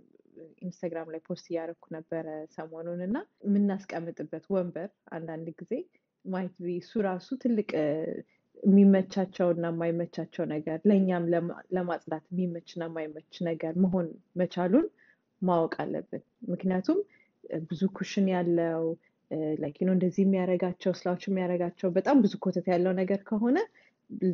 ኢንስታግራም ላይ post እያደረኩ ነበረ ሰሞኑን እና የምናስቀምጥበት ወንበር አንዳንድ ጊዜ might be እሱ ራሱ ትልቅ እ፣ የሚመቻቸው እና የማይመቻቸው ነገር ለእኛም ለማ- ለማጽዳት የሚመችና የማይመች ነገር መሆን መቻሉን ማወቅ አለብን። ምክንያቱም ብዙ cushion ያለው like እንደዚህ የሚያደርጋቸው ስላዎች የሚያደርጋቸው በጣም ብዙ ኮተት ያለው ነገር ከሆነ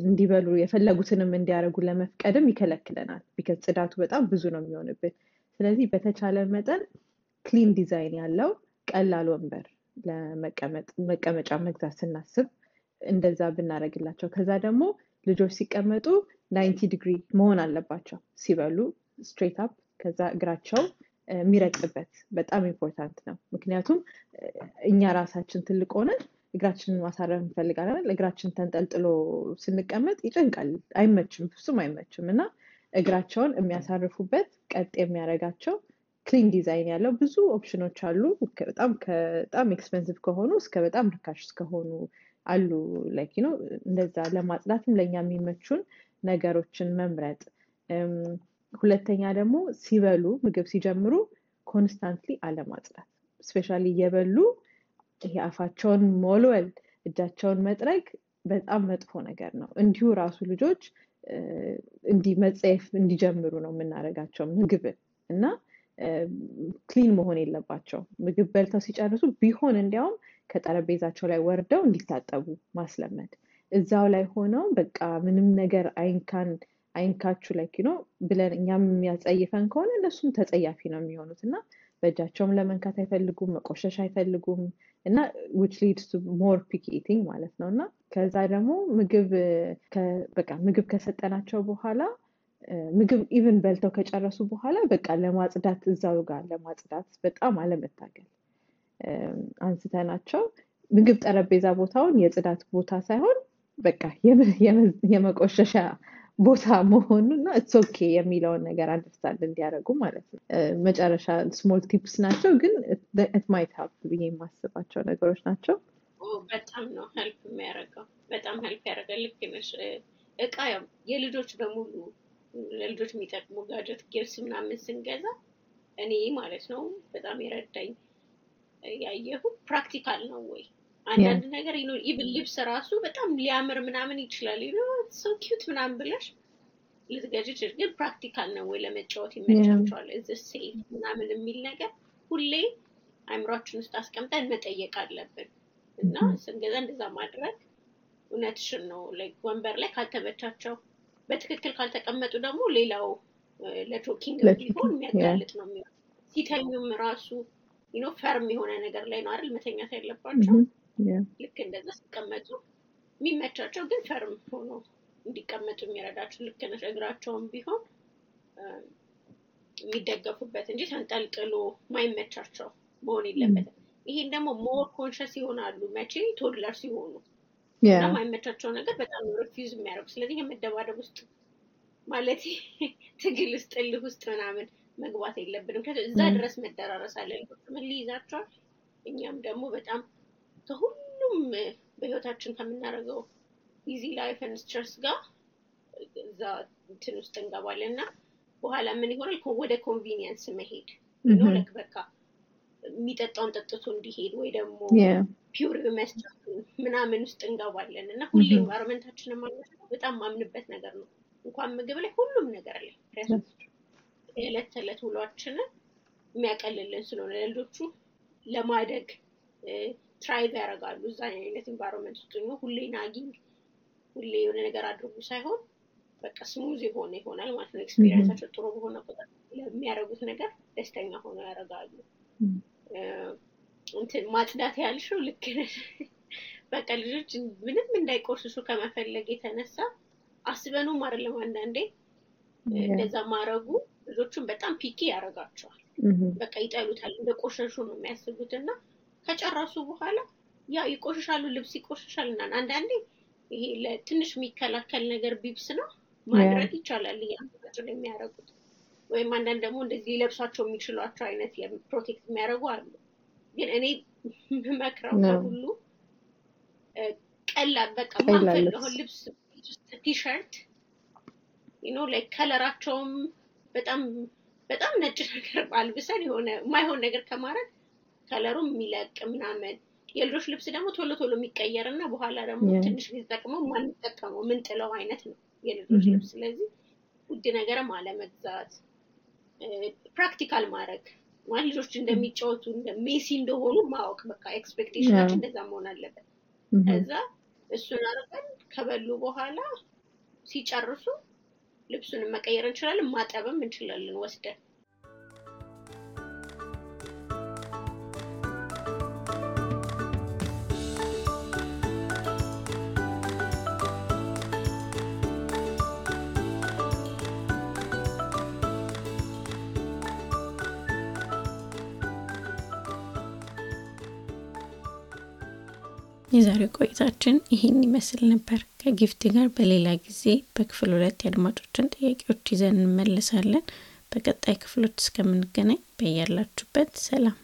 እንዲበሉ የፈለጉትንም እንዲያደርጉ ለመፍቀድም ይከለክለናል። because ጽዳቱ በጣም ብዙ ነው የሚሆንብን። ስለዚህ በተቻለ መጠን clean design ያለው ቀላል ወንበር ለመቀመጥ መቀመጫ መግዛት ስናስብ እንደዛ ብናደርግላቸው፣ ከዛ ደግሞ ልጆች ሲቀመጡ ninety degree መሆን አለባቸው ሲበሉ straight up፣ ከዛ እግራቸው የሚረግጥበት በጣም important ነው። ምክንያቱም እኛ ራሳችን ትልቅ ሆነን እግራችንን ማሳረፍ እንፈልጋለን። እግራችን ተንጠልጥሎ ስንቀመጥ ይጨንቃል፣ አይመችም፣ ፍጹም አይመችም እና እግራቸውን የሚያሳርፉበት ቀጥ የሚያደርጋቸው clean design ያለው ብዙ ኦፕሽኖች አሉ። በጣም በጣም expensive ከሆኑ እስከ በጣም ርካሽ እስከሆኑ አሉ። like ነው እንደዛ ለማጽዳትም ለእኛ የሚመቹን ነገሮችን መምረጥ። ሁለተኛ ደግሞ ሲበሉ ምግብ ሲጀምሩ constantly አለማጽዳት፣ especially እየበሉ ይሄ አፋቸውን ሞልወል እጃቸውን መጥረግ በጣም መጥፎ ነገር ነው። እንዲሁ ራሱ ልጆች እንዲህ መጸየፍ እንዲጀምሩ ነው የምናደርጋቸው ምግብን እና clean መሆን የለባቸው። ምግብ በልተው ሲጨርሱ ቢሆን እንዲያውም ከጠረጴዛቸው ላይ ወርደው እንዲታጠቡ ማስለመድ። እዛው ላይ ሆነው በቃ ምንም ነገር አይንካን አይንካችሁ አይነት ነው ብለን እኛም የሚያጸይፈን ከሆነ እነሱም ተጸያፊ ነው የሚሆኑት እና በእጃቸውም ለመንካት አይፈልጉም፣ መቆሸሽ አይፈልጉም እና which leads more picky eating ማለት ነው እና ከዛ ደግሞ ምግብ በቃ ምግብ ከሰጠናቸው በኋላ ምግብ even በልተው ከጨረሱ በኋላ በቃ ለማጽዳት እዛው ጋር ለማጽዳት በጣም አለመታገል አንስተናቸው ምግብ ጠረጴዛ ቦታውን የጽዳት ቦታ ሳይሆን በቃ የመ- የመ- የመቆሸሻ ቦታ መሆኑን እና it's okay የሚለውን ነገር understand እንዲያደርጉ ማለት ነው። መጨረሻ small tips ናቸው፣ ግን it might help ብዬ የማስባቸው ነገሮች ናቸው። በጣም ነው help የሚያደርገው። በጣም help ያደርጋል። ልክ ነሽ። እቃ ያው የልጆች በሙሉ ለልጆች የሚጠቅሙ gadget gifts ምናምን ስንገዛ እኔ ማለት ነው በጣም የረዳኝ እ፣ ያየሁት practical ነው ወይ አንዳንድ ነገር even ልብስ ራሱ በጣም ሊያምር ምናምን ይችላል so cute ምናምን ብለሽ ልትገዥ ግን practical ነው ወይ ለመጫወት ይመቻቸዋል is it safe ምናምን የሚል ነገር ሁሌ አእምሯችን ውስጥ አስቀምጠን መጠየቅ አለብን እና ስንገዛ እንደዛ ማድረግ እውነትሽን ነው። like ወንበር ላይ ካልተመቻቸው በትክክል ካልተቀመጡ ደግሞ ሌላው ለ choking ቢሆን የሚያጋልጥ ነው የሚሆነው። ሲተኙም ራሱ no firm የሆነ ነገር ላይ ነው አይደል መተኛት ያለባቸው።. ልክ እንደዛ ሲቀመጡ የሚመቻቸው ግን firm ሆኖ እንዲቀመጡ የሚረዳቸው ልክ ነሽ። እግራቸውም ቢሆን የሚደገፉበት እንጂ ተንጠልጥሎ ማይመቻቸው መሆን የለበትም። ይሄን ደግሞ more conscious ይሆናሉ መቼ toddler ሲሆኑ እና Yeah. ማይመቻቸው ነገር በጣም refuse የሚያደርጉ ስለዚህ የመደባደብ ውስጥ ማለት ትግል ውስጥ እልህ ውስጥ ምናምን መግባት የለብንም። እዛ. ድረስ መደራረስ አለ። ምን ሊይዛቸዋል፣ እኛም ደግሞ በጣም ከሁሉም በህይወታችን ከምናደርገው busy life and stress ጋር እዛ እንትን ውስጥ እንገባለን እና በኋላ ምን ይሆናል ወደ convenience መሄድ ነው በቃ የሚጠጣውን ጠጥቶ እንዲሄድ ወይ ደግሞ. puree መስጠቱ ምናምን ውስጥ እንገባለን እና ሁሌ. environment ኣችንን ማለት በጣም ማምንበት ነገር ነው። እንኳን ምግብ ላይ ሁሉም ነገር ላይ. የዕለት ተዕለት ውሏችንን የሚያቀልልን ስለሆነ ለልጆቹ ለማደግ thrive ያደርጋሉ። እዛ አይነት environment ውስጥ ሆኖ ሁሌ nagging ሁሌ የሆነ ነገር አድርጉ ሳይሆን በቃ smooth የሆነ ይሆናል ማለት ነው። experience ኣቸው ጥሩ በሆነ ቁጥር ለሚያደርጉት ነገር ደስተኛ ሆነው ያደርጋሉ። Mm. እንትን ማጽዳት ያልሽው ልክ ነሽ። በቃ ልጆች ምንም እንዳይቆሽሹ ከመፈለግ የተነሳ አስበኑም አይደለም አንዳንዴ. እንደዛ ማድረጉ ልጆቹን በጣም ፒኪ ያደርጋቸዋል።. በቃ ይጠሉታል፣ እንደ ቆሸሹ ነው የሚያስቡት እና ከጨረሱ በኋላ ያ ይቆሽሻሉ፣ ልብስ ይቆሽሻል እና አንዳንዴ ይሄ ለትንሽ የሚከላከል ነገር ቢብስ ነው ማድረግ ይቻላል እያንዳንዳቸው የሚያደርጉት ወይም አንዳንድ ደግሞ እንደዚህ ሊለብሷቸው የሚችሏቸው አይነት protect የሚያደርጉ አሉ። ግን እኔ የምመክረው ከሁሉ ቀላል በቃ ማንፈልገውን ልብስ ቲሸርት no light color ኣቸውም በጣም በጣም ነጭ ነገር አልብሰን የሆነ የማይሆን ነገር ከማድረግ color ኡ የሚለቅ ምናምን የልጆች ልብስ ደግሞ ቶሎ ቶሎ የሚቀየር እና በኋላ ደግሞ ትንሽ ጊዜ ተጠቅመው ማንጠቀመው ምንጥለው አይነት ነው የልጆች ልብስ። ስለዚህ ውድ ነገርም አለመግዛት፣ practical ማድረግ ማለት ልጆች እንደሚጫወቱ እንደ messy እንደሆኑ ማወቅ በቃ expectation ኣችን እንደዛ መሆን አለበት። ከዛ እሱን አድርገን ከበሉ በኋላ ሲጨርሱ ልብሱንም መቀየር እንችላለን፣ ማጠብም እንችላለን ወስደን። የዛሬው ቆይታችን ይህን ይመስል ነበር። ከጊፍቲ ጋር በሌላ ጊዜ በክፍል ሁለት የአድማጮችን ጥያቄዎች ይዘን እንመልሳለን። በቀጣይ ክፍሎች እስከምንገናኝ በያላችሁበት ሰላም